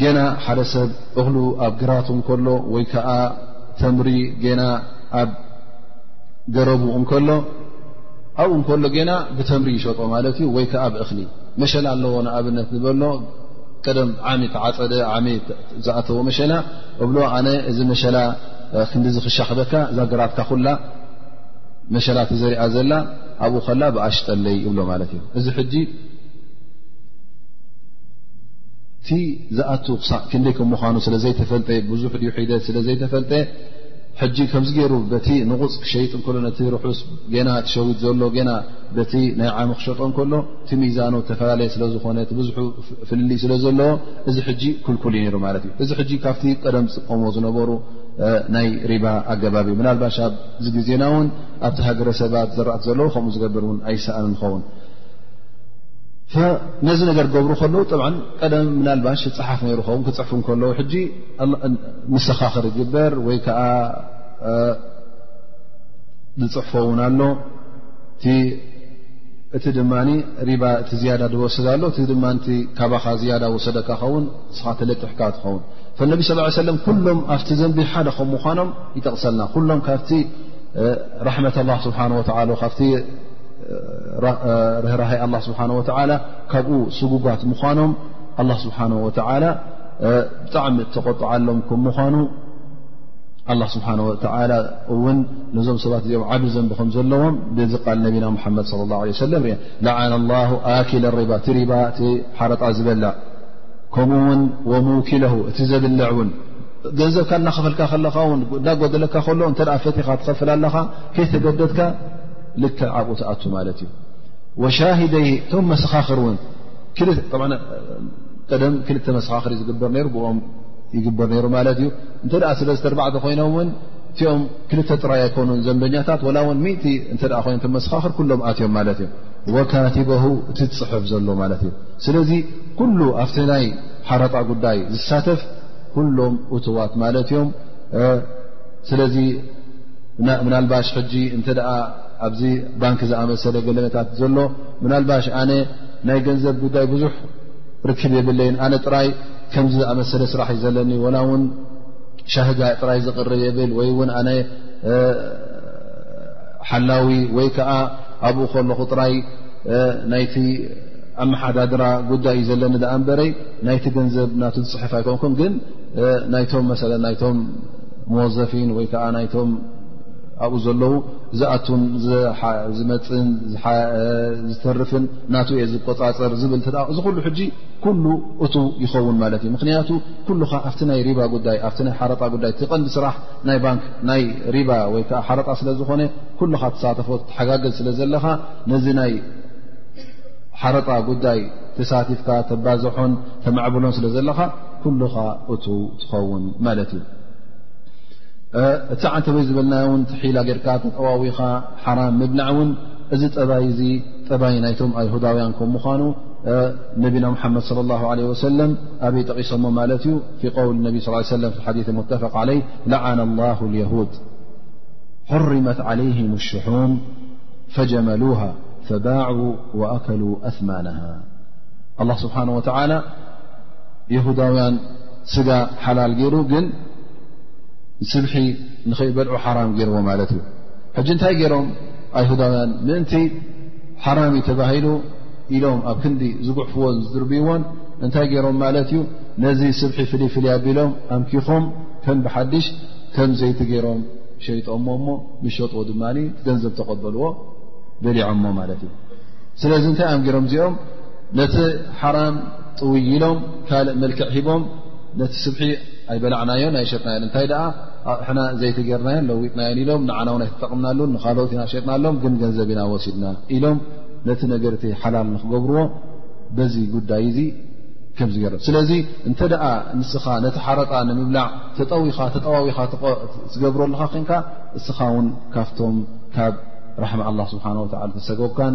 ጌና ሓደ ሰብ እኽሉ ኣብ ግራቱ እንከሎ ወይ ከዓ ተምሪ ጌና ኣብ ገረቡ እንከሎ ኣብኡ እንከሎ ጌና ብተምሪ ይሸጦ ማለት እዩ ወይ ከዓ ብእኽሊ መሸላ ኣለዎ ንኣብነት ንበሎ ቀደም ዓሚ ተዓፀደ ዓሚ ዝኣተዎ መሸላ እብሎ ኣነ እዚ መሸላ ክንዲዚ ክሻክበካ እዛ ግራትካ ኩላ መሸላ ተዘሪኣ ዘላ ኣብኡ ከላ ብኣሽጠለይ ይብሎ ማለት እዩ እዚ ሕጂ እቲ ዝኣቱ ክሳዕ ክንደይ ከም ምዃኑ ስለ ዘይተፈልጠ ብዙሕ ድዩ ሒደት ስለ ዘይተፈልጠ ሕጂ ከምዚ ገይሩ በቲ ንቑፅ ክሸይጥ እንከሎ ነቲ ርሑስ ገና ትሸዊት ዘሎ ገና በቲ ናይ ዓሚ ክሸጦ እንከሎ እቲ ሚዛኑ ዝተፈላለየ ስለ ዝኾነ እቲ ብዙሑ ፍልልይ ስለ ዘለዎ እዚ ሕጂ ኩልኩል እዩ ነይሩ ማለት እዩ እዚ ሕጂ ካብቲ ቀደም ዝጥቀምዎ ዝነበሩ ናይ ሪባ ኣገባብ እዩ ምናልባሽ ኣብዚ ግዜና እውን ኣብቲ ሃገረሰባት ዘራእቲ ዘለዉ ከምኡ ዝገብር እውን ኣይሰኣን ንኸውን ነዚ ነገር ገብሩ ከለዉ ጠ ቀደም ምናልባሽ ይፅሓፍ ነይሩ ኸውን ክፅሕፉ ከለዉ ሕጂ ምሰኻኽር ይግበር ወይ ከዓ ዝፅሕፎ እውን ኣሎ እቲ ድማ ሪባ እቲ ዝያዳ ዝወስድ ኣሎ እቲ ድማ ካባኻ ዝያዳ ወሰደካ ኸውን ንስኻ ተለቂሕካ ትኸውን ነቢ ስ ሰለም ኩሎም ኣብቲ ዘንቢ ሓደ ከም ምኳኖም ይጠቕሰልና ኩሎም ካብቲ ራሕመት ላ ስብሓን ወላ ካብቲ ርህራሀ ኣላ ስብሓን ወተዓላ ካብኡ ስጉጓት ምዃኖም ኣላ ስብሓን ወተዓላ ብጣዕሚ እተቆጥዓሎም ከም ምዃኑ ኣላ ስብሓን ወተዓላ እውን ነዞም ሰባት እዚኦም ዓብ ዘንቢ ከም ዘለዎም ብዚ ቃል ነቢና ሙሓመድ ለ ላ ለ ሰለም ርአ ለዓና ላሁ ኣኪለ ሪባ እቲ ሪባ እቲ ሓረጣ ዝበልዕ ከምኡ ውን ወሙውኪለሁ እቲ ዘብልዕ እውን ገንዘብካ እናኸፈልካ ከለኻ ውን እዳጎደለካ ከሎ እንተ ፈትኻ ትኸፍል ኣለኻ ከይተገደድካ ልክ ኣብኡ ትኣቱ ማለት እዩ ወሻሂደይ እቶም መሰኻኽር እውን ቀደም ክልተ መሰኻኽር ዩ ዝግበር ነሩ ብኦም ይግበር ነይሩ ማለት እዩ እንተ ስለዝተ ኣርባዕተ ኮይኖም እውን እቲኦም ክልተ ጥራይ ኣይኮኑን ዘንበኛታት ወላ እውን ሚእቲ እተ ኮይኖም ቶም መሰኻኽር ኩሎም ኣትዮም ማለት እዮም ወካቲበሁ እቲ ዝፅሕፍ ዘሎ ማለት እዩ ስለዚ ኩሉ ኣብቲ ናይ ሓረጣ ጉዳይ ዝሳተፍ ኩሎም እትዋት ማለት እዮም ስለዚ ምናልባሽ ሕጂ እንተ ኣብዚ ባንኪ ዝኣመሰለ ገለመታት ዘሎ ምናልባሽ ኣነ ናይ ገንዘብ ጉዳይ ብዙሕ ርክብ የብለይን ኣነ ጥራይ ከምዚ ዝኣመሰለ ስራሕ እዩ ዘለኒ ወላ እውን ሻህጋ ጥራይ ዝቕርብ የብል ወይ እውን ኣነ ሓላዊ ወይ ከዓ ኣብኡ ከለኹ ጥራይ ናይቲ ኣመሓዳድራ ጉዳይ እዩ ዘለኒ ዳኣ እንበረይ ናይቲ ገንዘብ ናቱ ዝፅሕፍ ኣይኮንኩን ግን ናይቶም መሰለ ናይቶም መወዘፊን ወይ ከዓ ናይቶም ኣብኡ ዘለዉ ዝኣቱን ዝመፅን ዝተርፍን ናቱ እየ ዝቆፃፀር ዝብል እዚ ኩሉ ሕጂ ኩሉ እቱ ይኸውን ማለት እዩ ምክንያቱ ኩሉካ ኣብቲ ናይ ሪባ ጉዳይ ኣብቲ ናይ ሓረጣ ጉዳይ ትቐንዲ ስራሕ ናይ ባንክ ናይ ሪባ ወይ ከዓ ሓረጣ ስለ ዝኾነ ኩሉካ ተሳተፎ ተሓጋገዝ ስለ ዘለካ ነዚ ናይ ሓረጣ ጉዳይ ተሳቲፍካ ተባዘሖን ተማዕብሎን ስለ ዘለካ ኩሉካ እቱ ትኸውን ማለት እዩ عن بل ل ر و حرام مبنع ون ي م يهدوين كم ان نبنا محمد صلى الله عليه وسلم أبي تقس ت في قول النبي صلى ا ليه سلم في الحديث متفق علي لعن الله اليهود حرمت عليهم الشحوم فجملوها فباعوا وأكلوا أثمانها الله سبحانه وتعلى የሁዳውያን ስጋ ሓላል ገይሩ ግን ስብሒ ንኸይበልዑ ሓራም ገይርዎ ማለት እዩ ሕጂ እንታይ ገይሮም ኣይሁዳውያን ምእንቲ ሓራሚ ተባሂሉ ኢሎም ኣብ ክንዲ ዝጉዕፍዎን ዝድርብዎን እንታይ ገይሮም ማለት እዩ ነዚ ስብሒ ፍልይ ፍልይ ኣቢሎም ኣምኪኾም ከም ብሓድሽ ከም ዘይቲ ገይሮም ሸይጦሞ እሞ ምሸጥዎ ድማ ገንዘብ ተቐበልዎ በሊዖሞ ማለት እዩ ስለዚ እንታይ ኣም ገሮም እዚኦም ነቲ ሓራም ጥውይ ኢሎም ካልእ መልክዕ ሂቦም ነቲ ስብሒ ኣይበላዕናዮን ኣይሸጥናዮን እንታይ ደኣ ኣቕሕና ዘይቲ ገርናዮን ለዊጥናዮን ኢሎም ንዓና ውን ኣይተጠቕምናሉን ንካልኦት ኢና ሸጥናሎም ግን ገንዘብ ኢና ወሲድና ኢሎም ነቲ ነገር እቲ ሓላል ንክገብርዎ በዚ ጉዳይ እዚ ከም ዝገር ስለዚ እንተ ደኣ ንስኻ ነቲ ሓረጣ ንምብላዕ ተጠዊኻ ተጠዋዊኻ ትገብሮ ኣለኻ ኮንካ እስኻ ውን ካብቶም ካብ ራሕማ ኣላ ስብሓን ወላ ተሰጎብካን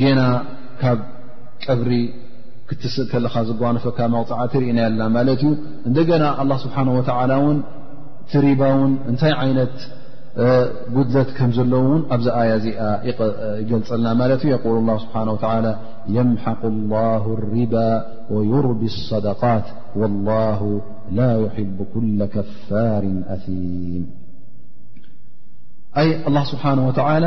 ጌና ካብ ቀብሪ ክትስእ ከለኻ ዝጓንፈካ መቕፃዕቲ ርኢና የልና ማለት እዩ እንደገና ኣላ ስብሓን ወተዓላ እውን ትሪባ እውን እንታይ ዓይነት ጉድለት ከም ዘለዉ እውን ኣብዚ ኣያ እዚኣ ይገልፀልና ማለት እዩ የቁል ላ ስብሓን ወተላ የምሓቁ ላሁ ሪባ ወዩርቢ ሰደቃት ወላሁ ላ ይሕቡ ኩለ ከፋርን ኣም ኣይ ኣላ ስብሓን ወተላ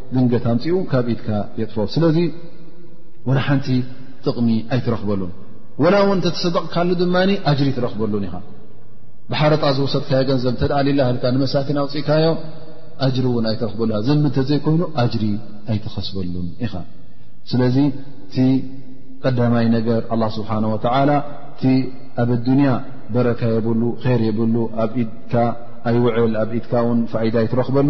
ድንገት ኣምፅኡ ካብ ኢድካ የጥፍኦ ስለዚ ወላ ሓንቲ ጥቕሚ ኣይትረኽበሉን ወላ እውን እተተሰደቕካሉ ድማ ኣጅሪ ትረኽበሉን ኢኻ ብሓረጣ ዝወሰድካዮ ገንዘብ እተ ሌላ ሃልካ ንመሳኪን ኣውፅእካዮ ኣጅሪ እውን ኣይትረኽበሉ ኢ ዘንቢ እንተዘይኮይኑ ኣጅሪ ኣይትኸስበሉን ኢኻ ስለዚ እቲ ቀዳማይ ነገር ኣላ ስብሓን ወተዓላ እቲ ኣብ ኣዱንያ በረካ የብሉ ር የብሉ ኣብ ኢድካ ኣይውዕል ኣብ ኢድካ ውን ፋይዳ ኣይትረኽበሉ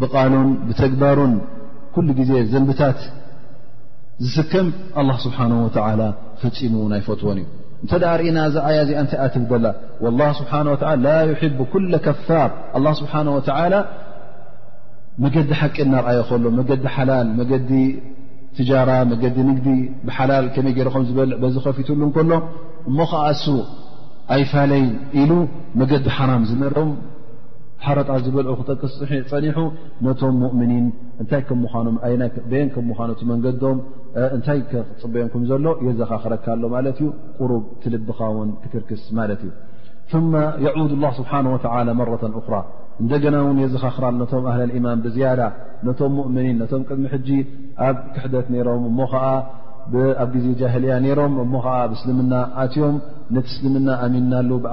ብቓሉን ብተግባሩን ኩሉ ግዜ ዘንብታት ዝስከም ኣላ ስብሓን ወተዓላ ፈፂሙ ውን ኣይፈትዎን እዩ እንተ ኣ ርእና እዛ ኣያ እዚኣ እንታይ እያ ትብል ዘላ ላ ስብሓ ወላ ላ ይሕቡ ኩለ ከፋር ኣላ ስብሓን ወተዓላ መገዲ ሓቂ እናርኣዮ ከሎ መገዲ ሓላል መገዲ ትጃራ መገዲ ንግዲ ብሓላል ከመይ ገይረ ከም ዝበልዕ በዚ ከፊትሉ እንከሎ እሞ ከኣሱ ኣይፋለይ ኢሉ መገዲ ሓራም ዝመርም ሓረጣ ዝበልዑ ክጠቅስ ፀኒሑ ነቶም ሙእምኒን እንታይ ከም ምዃኖም በየን ከም ምዃኑ እቲ መንገዶም እንታይ ክፅበዮም ከም ዘሎ የዘኻኽረካ ኣሎ ማለት እዩ ቁሩብ ትልብኻ ውን ክትርክስ ማለት እዩ ثመ የዑድ ላ ስብሓን ወላ መረተ እኽራ እንደገና እውን የዘኻኽራ ነቶም ኣህለ ልኢማን ብዝያዳ ነቶም ሙእምኒን ነቶም ቅድሚ ሕጂ ኣብ ክሕደት ነይሮም እሞ ኸዓ ኣብ ግዜ ጃህልያ ነይሮም እሞ ኸዓ ብእስልምና ኣትዮም ነቲ እስልምና ኣሚንናሉ ብኣ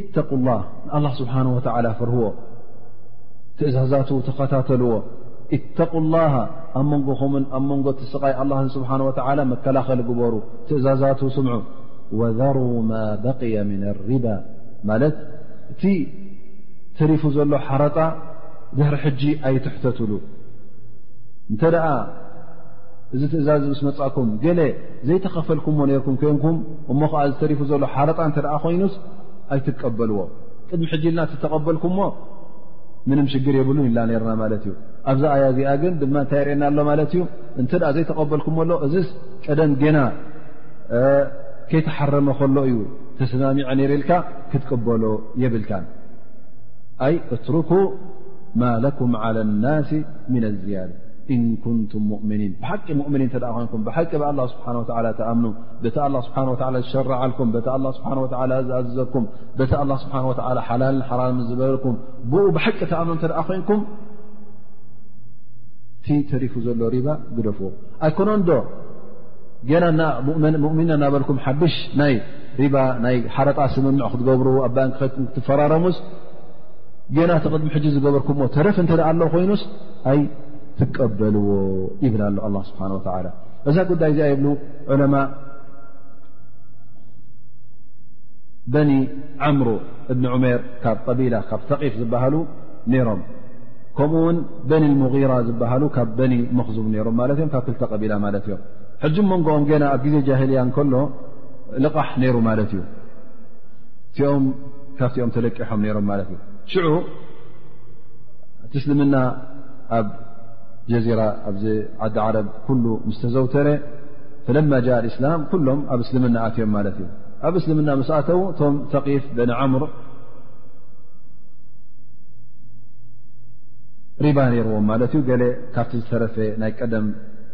ኢተቁ ላ ንኣላ ስብሓን ወተዓላ ፍርህዎ ትእዛዛቱ ተኸታተልዎ ኢተቁ ላሃ ኣብ መንጎኹምን ኣብ መንጎ እቲ ስቓይ ኣላን ስብሓን ወተዓላ መከላኸሊ ግበሩ ትእዛዛቱ ስምዑ ወዘሩ ማ በቅያ ምን ኣሪባ ማለት እቲ ተሪፉ ዘሎ ሓረጣ ድሕሪ ሕጂ ኣይትሕተትሉ እንተ ደኣ እዚ ትእዛዝ ምስ መፃእኩም ገለ ዘይተኸፈልኩምዎ ነርኩም ኮንኩም እሞ ኸዓ ዝተሪፉ ዘሎ ሓረጣ እንተ ኮይኑስ ኣይትቀበልዎ ቅድሚ ሕጂ ኢልና እተተቐበልኩሞ ምንም ሽግር የብሉን ኢልና ነርና ማለት እዩ ኣብዚ ኣያ እዚኣ ግን ድማ እንታይ የርእና ኣሎ ማለት እዩ እንተ ዘይተቐበልኩሞ ኣሎ እዚ ቀደም ጌና ከይተሓረመ ከሎ እዩ ተስማሚዐ ነይር ኢልካ ክትቅበሎ የብልካ ኣይ እትርኩ ማ ለኩም ዓላ ናስ ምና ዝያድ እንኩንቱም ሙእምኒን ብሓቂ ሙእምኒን እተ ኮይንኩም ብሓቂ ብኣላ ስብሓን ወላ ተኣምኑ በቲ ኣላ ስብሓን ወላ ዝሸረዓልኩም በቲ ኣላ ስብሓን ወ ዝኣዘዘኩም በቲ ኣላ ስብሓን ወ ሓላልን ሓራም ዝበለልኩም ብኡ ብሓቂ ተኣምኑ እንተ ደኣ ኮንኩም እቲ ተሪፉ ዘሎ ሪባ ግደፍዎ ኣይኮነን ዶ ገና ሙእሚና እናበልኩም ሓድሽ ናይ ሪባ ናይ ሓረጣ ስምምዕ ክትገብሩ ኣብ ባንክ ክትፈራረሙስ ገና እቲ ቅድሚ ሕጂ ዝገበርኩሞ ተረፍ እንተ ደኣ ኣሎ ኮይኑስ ኣይትቀበልዎ ይብል ኣሎ ኣላ ስብሓን ወላ እዛ ጉዳይ እዚኣ ይብሉ ዑለማء በኒ ዓምሩ እብኒ ዑሜር ካብ ቀቢላ ካብ ተቒፍ ዝበሃሉ ነይሮም ከምኡ ውን በኒ ሙራ ዝበሃሉ ካብ በኒ መኽዙም ነይሮም ማለት እዮም ካብ ክልተ ቀቢላ ማለት እዮም ሕጂ መንጎኦም ገና ኣብ ግዜ ጃሂልያ እንከሎ ልቓሕ ነይሩ ማለት እዩ እቲኦም ካብቲኦም ተለቂሖም ነይሮም ማለት እዩ ሽዑ እቲ እስልምና ኣብ ጀዚራ ኣብዚ ዓዲ ዓረብ ኩሉ ምስ ተዘውተረ ፈለማ ጃ እስላም ኩሎም ኣብ እስልምና ኣትዮም ማለት እዩ ኣብ እስልምና ምስ ኣተው እቶም ተቒፍ በኒ ዓምር ሪባ ነይርዎም ማለት እዩ ገለ ካብቲ ዝተረፈ ናይ ቀደም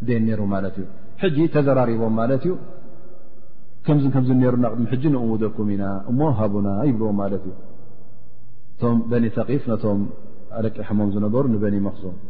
ዴን ነይሩ ማለት እዩ ሕጂ ተዘራሪቦም ማለት እዩ ከምዚ ከምዚ ነሩና ቅድሚ ሕጂ ንእውደኩም ኢና እሞ ሃቡና ይብልዎ ማለት እዩ እቶም በኒ ተቒፍ ነቶም ኣለቂሖሞም ዝነበሩ ንበኒ መክዞም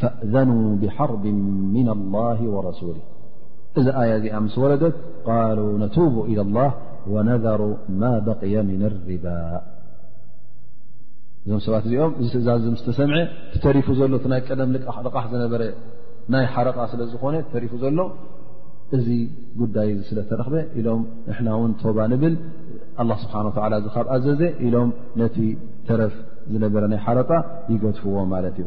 ፈእዘኑ ብሓርቢ ምና ላه ወረሱሊ እዛ ኣያ እዚኣ ምስ ወረደት ቃሉ ነቱቡ ኢላ ላህ ወነዘሩ ማ በቅየ ምን ሪባ እዞም ሰባት እዚኦም እዚ ትእዛዝ ምስ ተሰምዐ ተሪፉ ዘሎ ናይ ቀደም ልቓሕ ዝነበረ ናይ ሓረቓ ስለ ዝኾነ ተሪፉ ዘሎ እዚ ጉዳይ እዚ ስለ ተረኽበ ኢሎም ንሕና እውን ቶባ ንብል ኣላ ስብሓን ወላ እዚ ካብ ኣዘዘ ኢሎም ነቲ ተረፍ ዝነበረ ናይ ሓረጣ ይገድፍዎ ማለት እዩ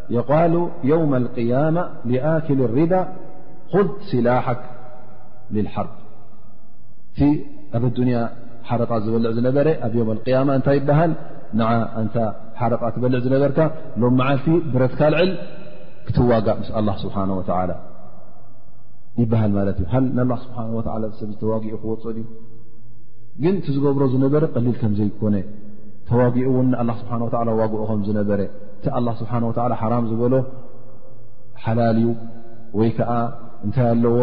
የቃሉ የውመ ልቅያማ ሊኣክል ሪባ ኹዝ ስላሓክ ልልሓርብ እቲ ኣብ ኣዱንያ ሓረቓ ዝበልዕ ዝነበረ ኣብ ዮም ኣልቅያማ እንታይ ይበሃል ንዓ ኣንታ ሓረቓ ትበልዕ ዝነበርካ ሎም መዓልቲ ብረት ካልዕል ክትዋጋእ ምስ ኣላ ስብሓን ወተላ ይበሃል ማለት እዩ ሃል ንላ ስብሓ ወላ ሰብ ዝተዋጊኡ ክወፅ ድዩ ግን እቲ ዝገብሮ ዝነበረ ቀሊል ከም ዘይኮነ ተዋጊኡ እውን ንኣላ ስብሓ ወላ ዋግኡ ከም ዝነበረ እቲ ኣላ ስብሓን ወተላ ሓራም ዝበሎ ሓላል እዩ ወይ ከዓ እንታይ ኣለዎ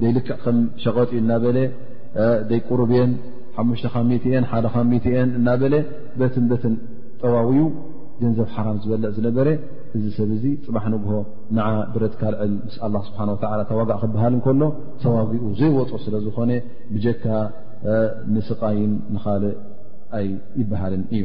ዘይልክዕ ከም ሸቐጥ እዩ እናበለ ዘይ ቁሩብ እየን ሓሙሽተ ካብ ሚት እየን ሓደ ካብ ሚት እየን እናበለ በትን በትን ጠዋውዩ ገንዘብ ሓራም ዝበለእ ዝነበረ እዚ ሰብ እዚ ፅባሕ ንግሆ ንዓ ብረት ካልዕል ምስ ኣላ ስብሓን ወተላ ተዋጋእ ክበሃል እንከሎ ተዋጊኡ ዘይወጡ ስለ ዝኾነ ብጀካ ንስቃይን ንኻልእ ኣይበሃልን እዩ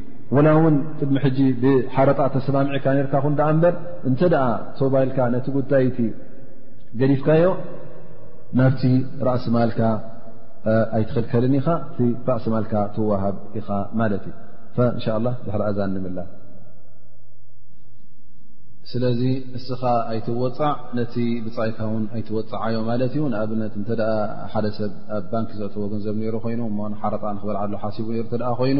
ወላ ውን ቅድሚ ሕጂ ብሓረጣ ተሰማሚዕካ ነርካ ኹን ዳኣ እምበር እንተ ቶባይልካ ነቲ ጉዳይቲ ገዲፍካዮ ናብቲ ራእሲ ማልካ ኣይትኽልከልን ኢኻ እቲ ራእሲ ማልካ ትዋሃብ ኢኻ ማለት እዩ እንሻ ላ ድሕሪ ኣዛ ንምላ ስለዚ እስኻ ኣይትወፃዕ ነቲ ብፃይካ ውን ኣይትወፅዓዮ ማለት እዩ ንኣብነት እተ ሓደ ሰብ ኣብ ባንኪ ዘእተዎ ገንዘብ ነሩ ኮይኑ ሓረጣ ንክበልዓሉ ሓሲቡ ሩ ኮይኑ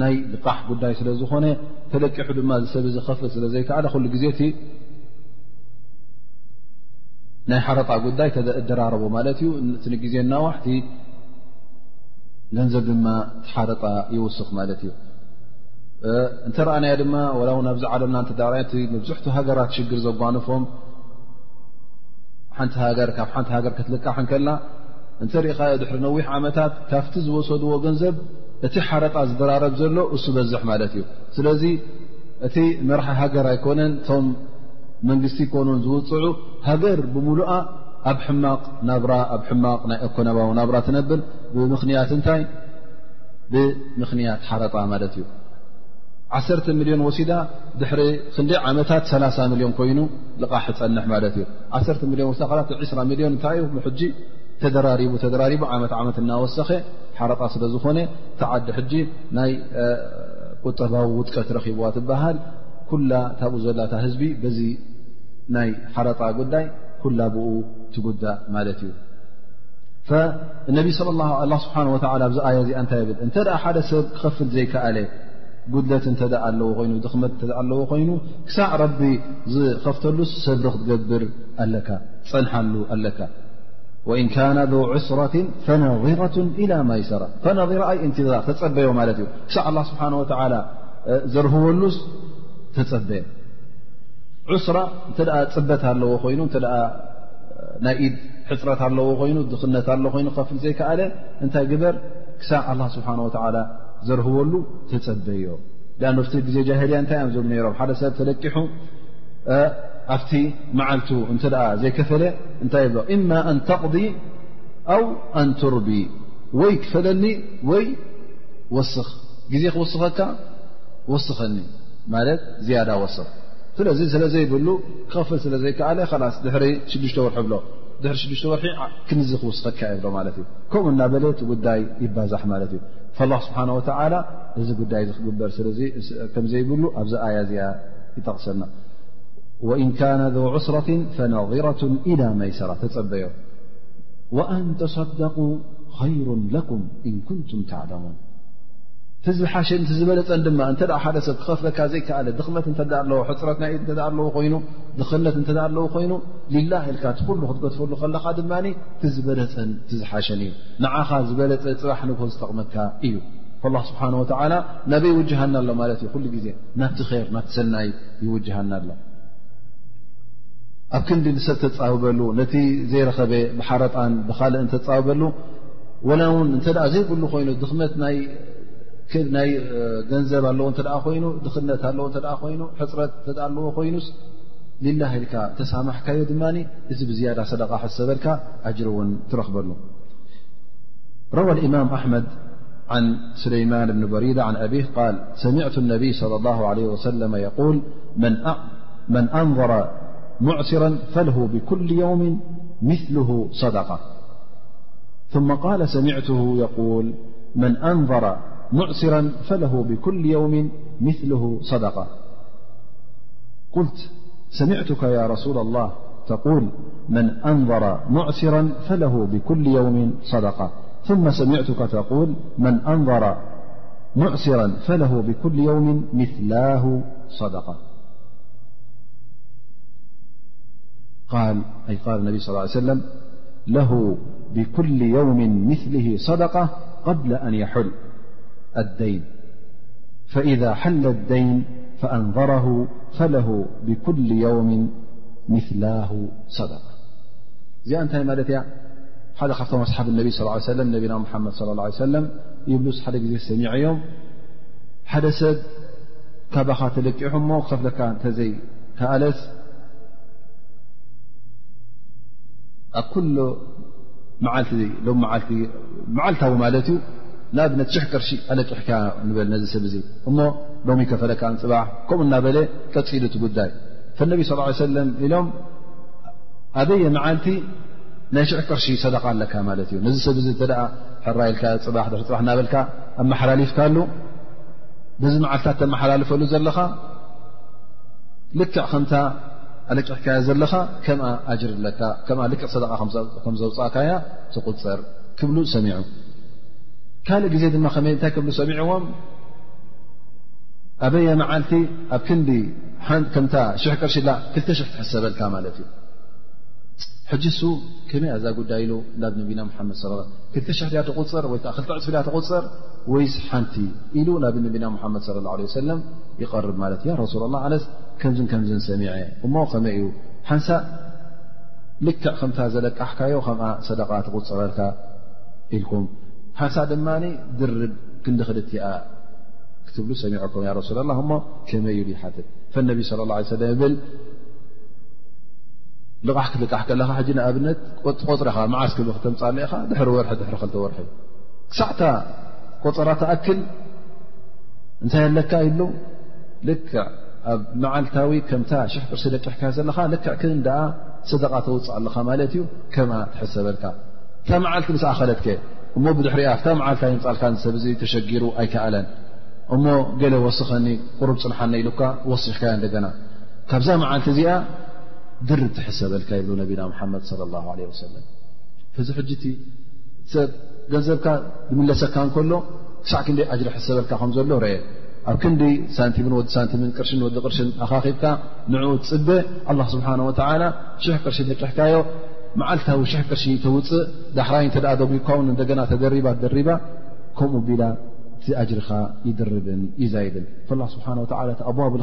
ናይ ልቓሕ ጉዳይ ስለ ዝኾነ ተለቂሑ ድማ ዝሰብ ዚ ክኸፍል ስለ ዘይከኣለ ኩሉ ግዜ እቲ ናይ ሓረጣ ጉዳይ ተእደራረቦ ማለት እዩ እቲ ንግዜ ናዋሕቲ ገንዘብ ድማ ሓረጣ ይውስኽ ማለት እዩ እንተ ረኣናዮ ድማ ወላ ውን ኣብዚ ዓለምና እተዳርኣቲ መብዝሕቱ ሃገራት ሽግር ዘጓንፎም ሓንቲ ሃገር ካብ ሓንቲ ሃገር ክትልቃሕ እንከላ እንተ ርኢኻዮ ድሕሪ ነዊሕ ዓመታት ካብቲ ዝወሰድዎ ገንዘብ እቲ ሓረጣ ዝደራረብ ዘሎ እሱ በዝሕ ማለት እዩ ስለዚ እቲ መርሒ ሃገር ኣይኮነን እቶም መንግስቲ ይኮኑን ዝውፅዑ ሃገር ብምሉኣ ኣብ ሕማቕ ናብራ ኣብ ሕማቕ ናይ ኣኮናባዊ ናብራ ትነብር ብምኽንያት እንታይ ብምኽንያት ሓረጣ ማለት እዩ ዓሰርተ ሚልዮን ወሲዳ ድሕሪ ክንደይ ዓመታት ሰላሳ ሚልዮን ኮይኑ ልቓሕ ፀንሕ ማለት እዩ ዓሰርተ ሚልዮን ወሲዳ ላ ዕስራ ሚልዮን እንታይ እዩ ሕጂ ተደራሪቡ ተደራሪቡ ዓመት ዓመት እናወሰኸ ሓረጣ ስለ ዝኾነ እቲ ዓዲ ሕጂ ናይ ቁጠባዊ ውጥቀት ረኪብዋ ትበሃል ኩላ ካብኡ ዘላታ ህዝቢ በዚ ናይ ሓረጣ ጉዳይ ኩላ ብኡ ትጉዳ ማለት እዩ እነቢ ስ ስብሓ ወ ኣብዚ ኣያ እዚኣ እንታይ ብል እንተ ሓደ ሰብ ክኸፍል ዘይከኣለ ጉድለት እተ ኣለዎ ኮይኑ ድኽመት እተ ኣለዎ ኮይኑ ክሳዕ ረቢ ዝኸፍተሉስ ሰብሪ ክትገብር ኣለካ ፀንሓሉ ኣለካ ወእን ካነ ذ ዑስረት ፈነظረة إላ ማይሰራ ፈነظራ ኣይ እንትዛር ተፀበዮ ማለት እዩ ክሳዕ ላ ስብሓን ወተላ ዘርህወሉስ ተፀበዮ ዑስራ እንተ ፅበት ኣለዎ ኮይኑ እተ ናይ ኢድ ሕፅረት ኣለዎ ኮይኑ ድኽነት ኣለ ኮይኑ ከፍል ዘይከኣለ እንታይ ግበር ክሳዕ ኣላ ስብሓን ወተላ ዘርህወሉ ተፀበዮ ኣ ኣብቲ ግዜ ጃህልያ እንታይ እዮም ዝብ ነሮም ሓደ ሰብ ተለቂሑ ኣብቲ መዓልቱ እንተ ዘይከፈለ እንታይ ይብሎ እማ ኣን ተቕዲ ኣው ኣን ትርቢ ወይ ክፈለኒ ወይ ወስኽ ግዜ ክውስኸካ ወስኸኒ ማለት ዝያዳ ወስኽ ስለዚ ስለ ዘይብሉ ክኸፍል ስለ ዘይከኣለ ላስ ድሕሪ ሽዱሽተ ወርሒ ብሎ ድሕሪ ሽዱሽተ ወርሒ ክንዚ ክውስኸካ ይብሎ ማለት እዩ ከምኡ እናበለ እቲ ጉዳይ ይባዛሕ ማለት እዩ ላ ስብሓን ወተላ እዚ ጉዳይ እዚ ክግበር ስለዚ ከምዘይብሉ ኣብዚ ኣያ እዚኣ ይጠቕሰና ወእን ካነ ذ ዑስረት ፈነظረة ኢላ መይሰራ ተፀበዮ ወኣን ተصደق ኸይሩ ለኩም እን ኩንቱም ተዕለሙን እቲ ዝሓሸ ቲ ዝበለፀን ድማ እተ ሓደ ሰብ ክኸፍለካ ዘይከኣለ ድኽመት እተ ኣለዎ ሕፅረት ናይ ኢ ኣለዎ ኮይኑ ድኽነት እተ ኣለዎ ኮይኑ ሊላ ኢልካ እቲ ኩሉ ክትገድፈሉ ከለኻ ድማ እቲ ዝበለፀን ቲ ዝሓሸን እዩ ንዓኻ ዝበለፀ ፅባሕ ንግሆ ዝጠቕመካ እዩ ስብሓ ወላ ናበይ ውጅሃና ኣሎ ማለት እዩ ኩሉ ግዜ ናብቲ ር ናብቲ ሰናይ ይውጅሃና ኣሎ ኣብ ክንዲ ንሰብ ተፃብበሉ ነቲ ዘይረኸበ ብሓረጣን ብካልእን ተፃብበሉ ወላ እውን እንተ ዘይብሉ ኮይኑ ድኽመት ናይ ገንዘብ ኣለዎ እተ ኮይኑ ድኽነት ኣለዎ እተ ኮይኑ ሕፅረት እተ ኣለዎ ኮይኑስ ሊላ ኢልካ ተሳማሕካዮ ድማ እዚ ብዝያዳ ሰደቃ ሕሰበልካ ኣጅር እውን ትረኽበሉ ረዋ ልእማም ኣሕመድ عن سليمان بن بريدة عن أبيه قال سمع النبي صلى الله عليه وسلم يقول من أنظر معصرا فله بكل يوم مثله صدقة ثم ال سمعته يقول من أنظر رافث قلت سمعتك يا رسول الله تقول من أنظر معصرا فله بكل يوم صدقة ثم سمعتك تقول من أنظر معصرا فله بكل يوم مثلاه صدةأ قال انبي صلى اله ليه سلم له بكل يوم مثله صدقة قبل أن يحل الدين فإذا حل الدين فأنظره فله بكل يوم مثلاه صدقة ني ت ሓደ ካብቶም ኣስሓብ ነቢ ስ ሰለ ነቢና ሙሓመድ ለ ላ ሰለም ይብሉስ ሓደ ግዜ ሰሚዐዮም ሓደ ሰብ ካባኻ ተለቂሑ እሞ ክኸፍለካ እንተዘይከኣለስ ኣብ ኩሎ መዓልቲ ሎም መዓልቲ መዓልታዊ ማለት እዩ ናብ ነት ሽሕ ቅርሺ ኣለቂሕካ ንበል ነዚ ሰብ እዙ እሞ ሎሚ ከፈለካ ንፅባሕ ከምኡ እናበለ ቀፂሉ ትጉዳይ ፈነቢ ስ ሰለም ኢሎም ኣበየ መዓልቲ ናይ ሽሕ ቅርሺ ሰደቃ ኣለካ ማለት እዩ ነዚ ሰብ እዚ እተ ሕራ ኢልካ ፅባሕ ድሪ ፅባሕ እናበልካ ኣመሓላሊፍካሉ በዚ መዓልትታት ተመሓላልፈሉ ዘለኻ ልክዕ ከምታ ኣለቂሕካያ ዘለኻ ከም ኣጅር ኣለካ ከም ልክዕ ሰደቃ ከም ዘውፃእካያ ትቁፅር ክብሉ ሰሚዑ ካልእ ግዜ ድማ ከመይ እንታይ ክብሉ ሰሚዑዎም ኣበየ መዓልቲ ኣብ ክንዲ ከምታ ሽሕ ቅርሺ ክልተ ሽሕ ትሕሰበልካ ማለት እዩ ሕጂ እሱ ከመይ ኣዛ ጉዳይ ኢሉ ናብ ነቢና ሓመድ ስ ክልተ ሽሕ ድያ ተቁፅር ወይከዓ ክልተ ዕፅፊ ድያ ተቁፅር ወይስ ሓንቲ ኢሉ ናብ ነቢና ሓመድ ለ ላ ለ ሰለም ይቐርብ ማለት ያ ረሱላ ላ ኣነስ ከምዝን ከምዝን ሰሚዐ እሞ ከመይ እዩ ሓንሳእ ልክዕ ከምታ ዘለቃሕካዮ ከምኣ ሰደቃ ትቁፅረልካ ኢልኩም ሓንሳእ ድማ ድርብ ክንዲ ክልቲኣ ክትብሉ ሰሚዐኩም ያ ረሱላ ላ እሞ ከመይ ኢሉ ይሓትት ፈነቢ ለ ላ ሰለም ይብል ልቓሕ ክትልቃሕ ከለኻ ሕጂ ንኣብነት ቆፅረኻ መዓስ ክብ ክተምፃኒ ኢኻ ድሕሪ ወርሒ ድሕሪ ክልተ ወርሒ ክሳዕታ ቆፀራ ትኣክል እንታይ ኣለካ ኢሉ ልክ ኣብ መዓልታዊ ከምታ ሽሕ ቅርሲ ለቂሕካ ዘለኻ ልክ ክን ደኣ ሰደቓ ተውፅእ ኣለኻ ማለት እዩ ከማ ትሕሰበልካ እታ መዓልቲ ምስ ኣኸለትከ እሞ ብድሕሪኣ ፍታ መዓልቲ ይምፃልካ ሰብ ዙ ተሸጊሩ ኣይከኣለን እሞ ገለ ወስኸኒ ቁሩብ ፅንሓኒ ኢሉካ ወሲኽካዮ እንደገና ካብዛ መዓልቲ እዚኣ ድር ትሕሰበልካ ይብሉ ነቢና ሓመድ صለ ላ ለ ወሰለም እዚ ሕጂ እቲ ሰብ ገንዘብካ ዝምለሰካ እንከሎ ክሳዕ ክንደይ ኣጅሪ ሕሰበልካ ከም ዘሎ ርአ ኣብ ክንዲ ሳንቲምን ወዲ ሳንቲምን ቅርሽን ወዲ ቅርሽን ኣኻኺብካ ንዕኡ ትፅበ ኣላ ስብሓን ወተላ ሽሕ ቅርሺ ደቂሕካዮ መዓልታዊ ሽሕ ቅርሺ ተውፅእ ዳሕራይ እንተ ደጒካ ውን እንደገና ተደሪባ ደሪባ ከምኡ ቢላ እቲ ኣጅርኻ ይድርብን ይዛይድን ስብሓ ወላ እቲ ኣዋብ ር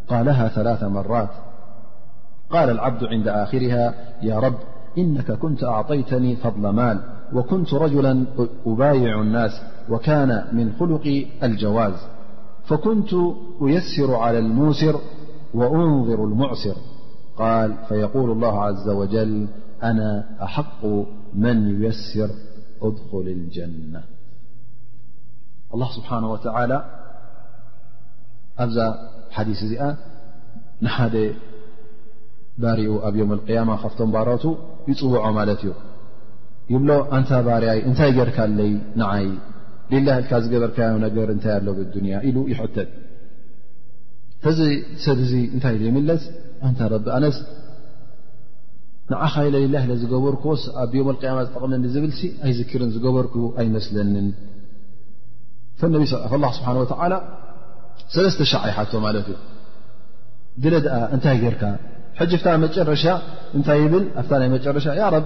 قالها ثلاث مرات قال العبد عند آخرها يا رب إنك كنت أعطيتني فضل مال وكنت رجلا أبايع الناس وكان من خلق الجواز فكنت أيسر على الموسر وأنظر المعسر قال فيقول الله عز وجل أنا أحق من ييسر أدخل الجنة ኣላ ስብሓና ወተዓላ ኣብዛ ሓዲስ እዚኣ ንሓደ ባርኡ ኣብ ዮም ቅያማ ካብቶም ባሮቱ ይፅውዖ ማለት እዩ ይብሎ ኣንታ ባርያይ እንታይ ጌርካለይ ንዓይ ሌላ ልካ ዝገበርካዮ ነገር እንታይ ኣሎ ብዱንያ ኢሉ ይሕተት እዚ ሰብ እዚ እንታይ ኢሉ ይምለስ ኣንታ ረቢ ኣነስ ንዓኻ ኢለ ሌላ ኢለ ዝገበርክዎስ ኣብ ዮም ቅያማ ዝጠቕመኒ ዝብል ሲ ኣይዝክርን ዝገበርኩ ኣይመስለንን ፈነቢ ስብሓን ወተዓላ ሰለስተ ሻዕ ይሓቶ ማለት እዩ ግለ ድኣ እንታይ ጌርካ ሕጂ ፍታ መጨረሻ እንታይ ይብል ኣፍታ ናይ መጨረሻ ያ ረብ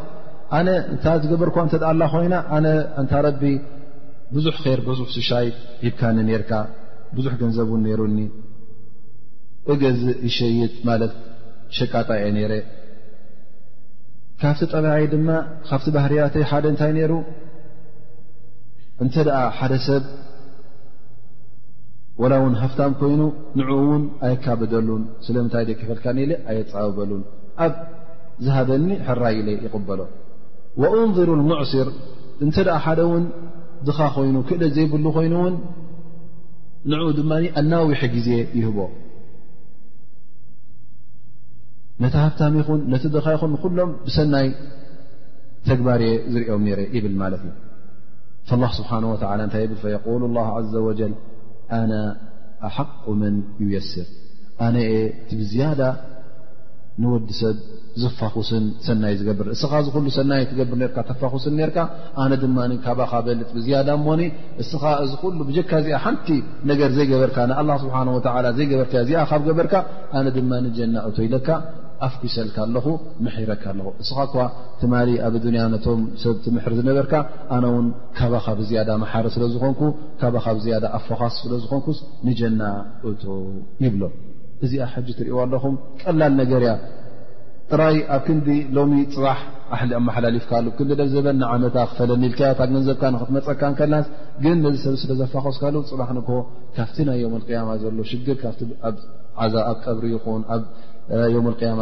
ኣነ እታ ዝገበርኩ እንተ ኣላ ኮይና ኣነ እንታ ረቢ ብዙሕ ር ብዙሕ ሽሻይ ሂብካኒ ነርካ ብዙሕ ገንዘብ እውን ነይሩኒ እገዝእ ይሸይጥ ማለት ሸቃጣ እየ ነይረ ካብቲ ጠባያይ ድማ ካብቲ ባህርያተይ ሓደ እንታይ ነይሩ እንተ ሓደ ሰብ ወላ እውን ሃፍታም ኮይኑ ንዕኡ እውን ኣየካብደሉን ስለምንታይ ደኪፈልካ ኒኢለ ኣየፃበበሉን ኣብ ዝሃበኒ ሕራ ኢለ ይቕበሎ ወእንظሩ ሙዕስር እንተ ደ ሓደ እውን ድኻ ኮይኑ ክእለት ዘይብሉ ኮይኑ እውን ንዕኡ ድማ ኣናዊሒ ግዜ ይህቦ ነቲ ሃፍታም ይኹን ነቲ ድኻ ይኹን ንኩሎም ብሰናይ ተግባር እየ ዝርኦም ነረ ይብል ማለት እዩ ኣላ ስብሓን ወላ እንታይ ብል ፈየቁሉ ላ ዘ ወጀል ኣነ ኣሓቁ መን ዩየስር ኣነ የ እቲ ብዝያዳ ንወዲ ሰብ ዝፋኹስን ሰናይ ዝገብር እስኻ ዝኩሉ ሰናይ ትገብር ርካ ተፋኹስን ርካ ኣነ ድማ ካባኻ በልፅ ብዝያዳ ሞኒ እስኻ እዚ ኩሉ ብጀካ እዚኣ ሓንቲ ነገር ዘይገበርካ ንኣላ ስብሓ ወ ዘይገበርካ እዚኣ ካብ ገበርካ ኣነ ድማ ጀና እቶይለካ ኣፍኲሰልካ ኣለኹ ምሒረካ ኣለኹ እስኻ ትማሊ ኣብ ዱንያ ነቶም ሰብ ትምሕር ዝነበርካ ኣነ ውን ካባኻ ብዝያዳ መሓሪ ስለ ዝኾንኩ ካባኻ ብዝያዳ ኣፎኻስ ስለ ዝኾንኩስ ንጀና እቶ ይብሎ እዚኣ ሕጂ ትርእዋ ኣለኹም ቀላል ነገር እያ ጥራይ ኣብ ክንዲ ሎሚ ፅባሕ ኣሕሊ ኣመሓላሊፍካ ኣሉ ክንዲ ደብ ዘበን ንዓመታ ክፈለኒ ኢልካያ እታ ገንዘብካ ንክትመፀካ ከላስ ግን ነዚ ሰብ ስለ ዘፋኾስካሉ ፅባሕ ንክ ካብቲ ናይ ዮም ቅያማ ዘሎ ሽግር ካብቲ ኣብ ዓዛ ኣብ ቀብሪ ይኹን ኣብ ዮም ቅያማ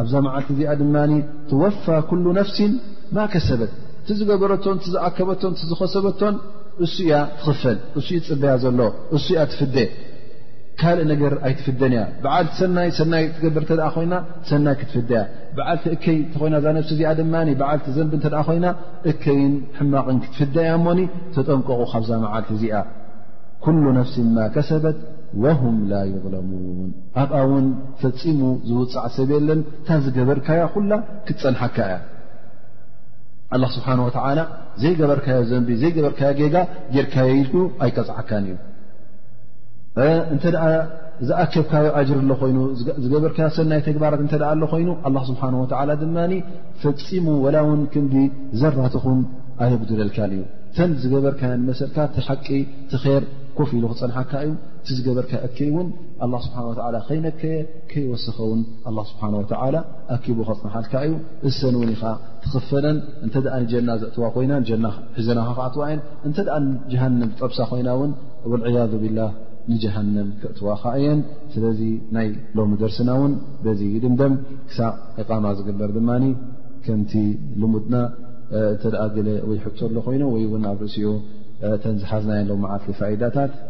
ኣብዛ መዓልቲ እዚኣ ድማ ትወፋ ኩሉ ነፍሲ ማ ከሰበት እቲ ዝገበረቶን ዝኣከበቶን ዝኸሰበቶን እሱ እያ ትኽፈል እሱ ዩ ዝፅበያ ዘሎ እሱ እያ ትፍደ ካልእ ነገር ኣይትፍደን እያ በዓል ሰናይ ሰናይ ትገብር እተ ኮይና ሰናይ ክትፍደ እያ በዓልቲ እከይ እተኮይና እዛ ነብሲ እዚኣ ድማ በዓልቲ ዘንቢ እተ ኮይና እከይን ሕማቕን ክትፍደ እያ እሞኒ ተጠንቀቑ ካብዛ መዓልቲ እዚኣ ኩሉ ነፍሲ ማ ከሰበት ወሁም ላ ይظለሙን ኣብኣ ውን ፈጺሙ ዝውጻዕ ሰብ የለን እታ ዝገበርካያ ኩላ ክትጸንሓካ እያ ኣላ ስብሓን ወተላ ዘይገበርካዮ ዘንቢ ዘይገበርካዮ ጌጋ ጌርካዮ ኢልኩ ኣይቀፅዓካን እዩ እንተ ዝኣከብካዮ ኣጅር ኣሎ ኮይኑ ዝገበርካዮ ሰናይ ተግባራት እተ ኣሎ ኮይኑ ኣላ ስብሓን ወተላ ድማ ፈፂሙ ወላ ውን ክንዲ ዘራትኹን ኣየጉድለልካን እዩ እተን ዝገበርካዮ ንመሰልካ ቲ ሓቂ ትኼር ኮፍ ኢሉ ክፀንሓካ እዩ እቲ ዝገበርካዮ እከይ እውን ኣላ ስብሓን ወላ ከይነከየ ከይወሰኸ ውን ኣላ ስብሓን ወላ ኣኪቡ ከፅንሓልካ እዩ እሰን እውን ኢኻ ትኽፈለን እንተ ጀና ዘእትዋ ኮይና ጀና ሒዘናኻ ክኣትዋ እየን እንተ ጀሃንም ጠብሳ ኮይና እውን ወልዕያዙ ብላ ንጀሃንም ክእትዋኻ እየን ስለዚ ናይ ሎሚ ደርስና እውን በዚ ይድምደም ክሳዕ ዕቃማ ዝግበር ድማ ከምቲ ልሙድና እንተ ገለ ወይ ሕቶ ኣሎ ኮይኑ ወይ እውን ኣብ ርእሲኡ ተንዝሓዝናየሎም መዓልቲ ፋይዳታት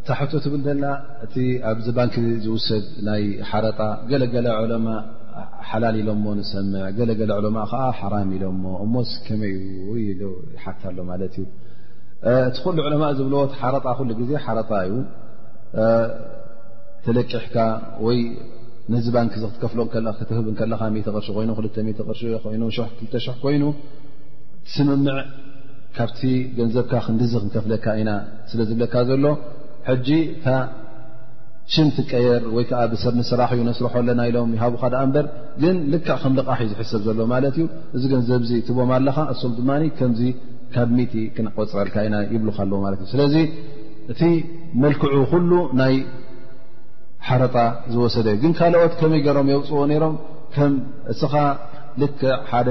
እታ ሕቶ ትብል ዘላ እቲ ኣብዚ ባንኪ ዝውሰድ ናይ ሓረጣ ገለገለ ዑለማ ሓላል ኢሎሞ ንሰምዕ ገለገለ ዑለማ ከዓ ሓራም ኢሎሞ እሞስ ከመይ ዩ ዶ ይሓት ኣሎ ማለት እዩ እቲ ኩሉ ዑለማ ዝብለዎ ሓረጣ ኩሉ ግዜ ሓረጣ እዩ ተለቂሕካ ወይ ነዚ ባንኪ ዚ ክትከፍሎ ክትህብ ከለካ ቅርሺ ኮይኑ 2 ቅርሺ ኮይኑ 2 ኮይኑ ስምምዕ ካብቲ ገንዘብካ ክንዲዚ ክንከፍለካ ኢና ስለ ዝብለካ ዘሎ ሕጂ እታ ሽም ትቀየር ወይ ከዓ ብሰብ ንስራሕ እዩ ነስርሖ ኣለና ኢሎም ይሃቡካ ዳኣ እምበር ግን ልክዕ ከም ልቓሕ እዩ ዝሕሰብ ዘሎ ማለት እዩ እዚ ገንዘብ ዚ ትቦም ኣለኻ እሶም ድማ ከምዚ ካብ ሚቲ ክንቆፅረልካ ኢና ይብሉካ ኣለዎ ማለት እዩ ስለዚ እቲ መልክዑ ኩሉ ናይ ሓረጣ ዝወሰደ ግን ካልኦት ከመይ ገሮም የውፅዎ ነይሮም ከም እስኻ ልክዕ ሓደ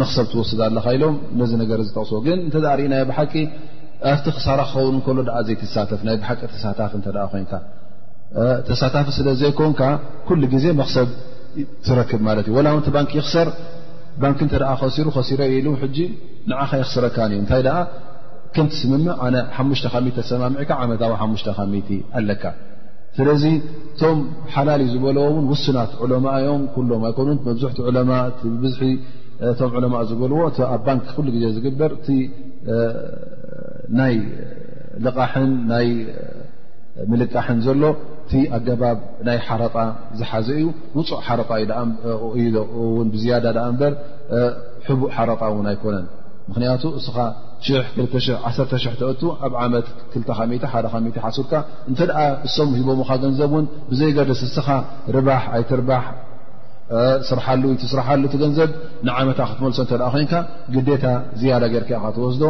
መክሰብ ትወስድ ኣለካ ኢሎም ነዚ ነገር ዝጠቕስዎ ግን እተ ርእናዮ ብሓቂ ኣብቲ ክሳራ ክኸውን ከሎ ዓ ዘይትሳተፍ ናይ ብሓቂ ተሳታፊ እተ ኮንካ ተሳታፊ ስለ ዘይኮንካ ኩሉ ግዜ መክሰብ ትረክብ ማለት እዩ ወላ ውን ባንኪ ይክሰር ባንኪ እተ ከሲሩ ከሲረ ኢሉ ሕጂ ንዓኻ ይክስረካ እዩ እንታይ ደኣ ከምትስምምዕ ኣነ ሓሙሽተ ካሚቲ ተሰማሚዕካ ዓመታዊ ሓሙሽተ ካሚቲ ኣለካ ስለዚ እቶም ሓላል እዩ ዝበለዎ ውን ውስናት ዑለማ እዮም ኩሎም ኣይኮኑ መብዝሕቲ ዑለማ ብብዝሒ እቶም ዑለማ ዝበልዎ እቲ ኣብ ባንኪ ኩሉ ግዜ ዝግበር እቲ ናይ ልቓሕን ናይ ምልቃሕን ዘሎ እቲ ኣገባብ ናይ ሓረጣ ዝሓዘ እዩ ውፁዕ ሓረጣ እዩውን ብዝያዳ ዳኣ እምበር ሕቡእ ሓረጣ እውን ኣይኮነን ምክንያቱ እስኻ ሽ 2ተ ዓተ ሽ ተእቱ ኣብ ዓመት ክልተ ካሚታ ሓደ ካሚታ ሓሱርካ እንተ እሶም ሂቦምኻ ገንዘብ እውን ብዘይገደስ እስኻ ርባሕ ኣይትርባሕ ስርሓሉ ትስራሓሉ እቲ ገንዘብ ንዓመታ ክትመልሶ እተ ኮንካ ግዴታ ዝያዳ ገርካ ኢኻ ትወስዶ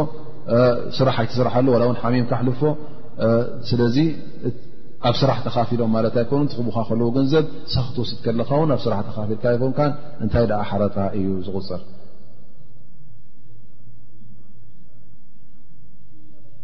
ስራሕ ኣይትስራሓሉ ዋላ እውን ሓሚም ካሕልፎ ስለዚ ኣብ ስራሕ ተካፊሎም ማለት ኣይኮኑ ትኽቡካ ከለዎ ገንዘብ ንስኻ ክትወስድ ከለካ ውን ኣብ ስራሕ ተካፊልካ ኣይኮንካ እንታይ ደኣ ሓረጣ እዩ ዝቁፅር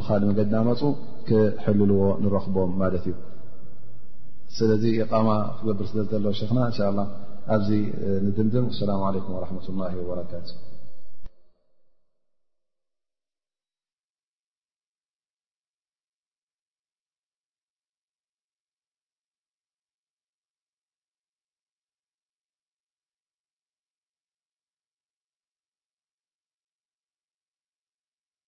ብካልእ መገዲ እናመፁ ክሕልልዎ ንረኽቦም ማለት እዩ ስለዚ ኢቃማ ክገብር ስለ ዘሎ ሸክና እንሻ ላ ኣብዚ ንድምድም ኣሰላሙ ዓለይኩም ወረሕመት ላ ወበረካቱ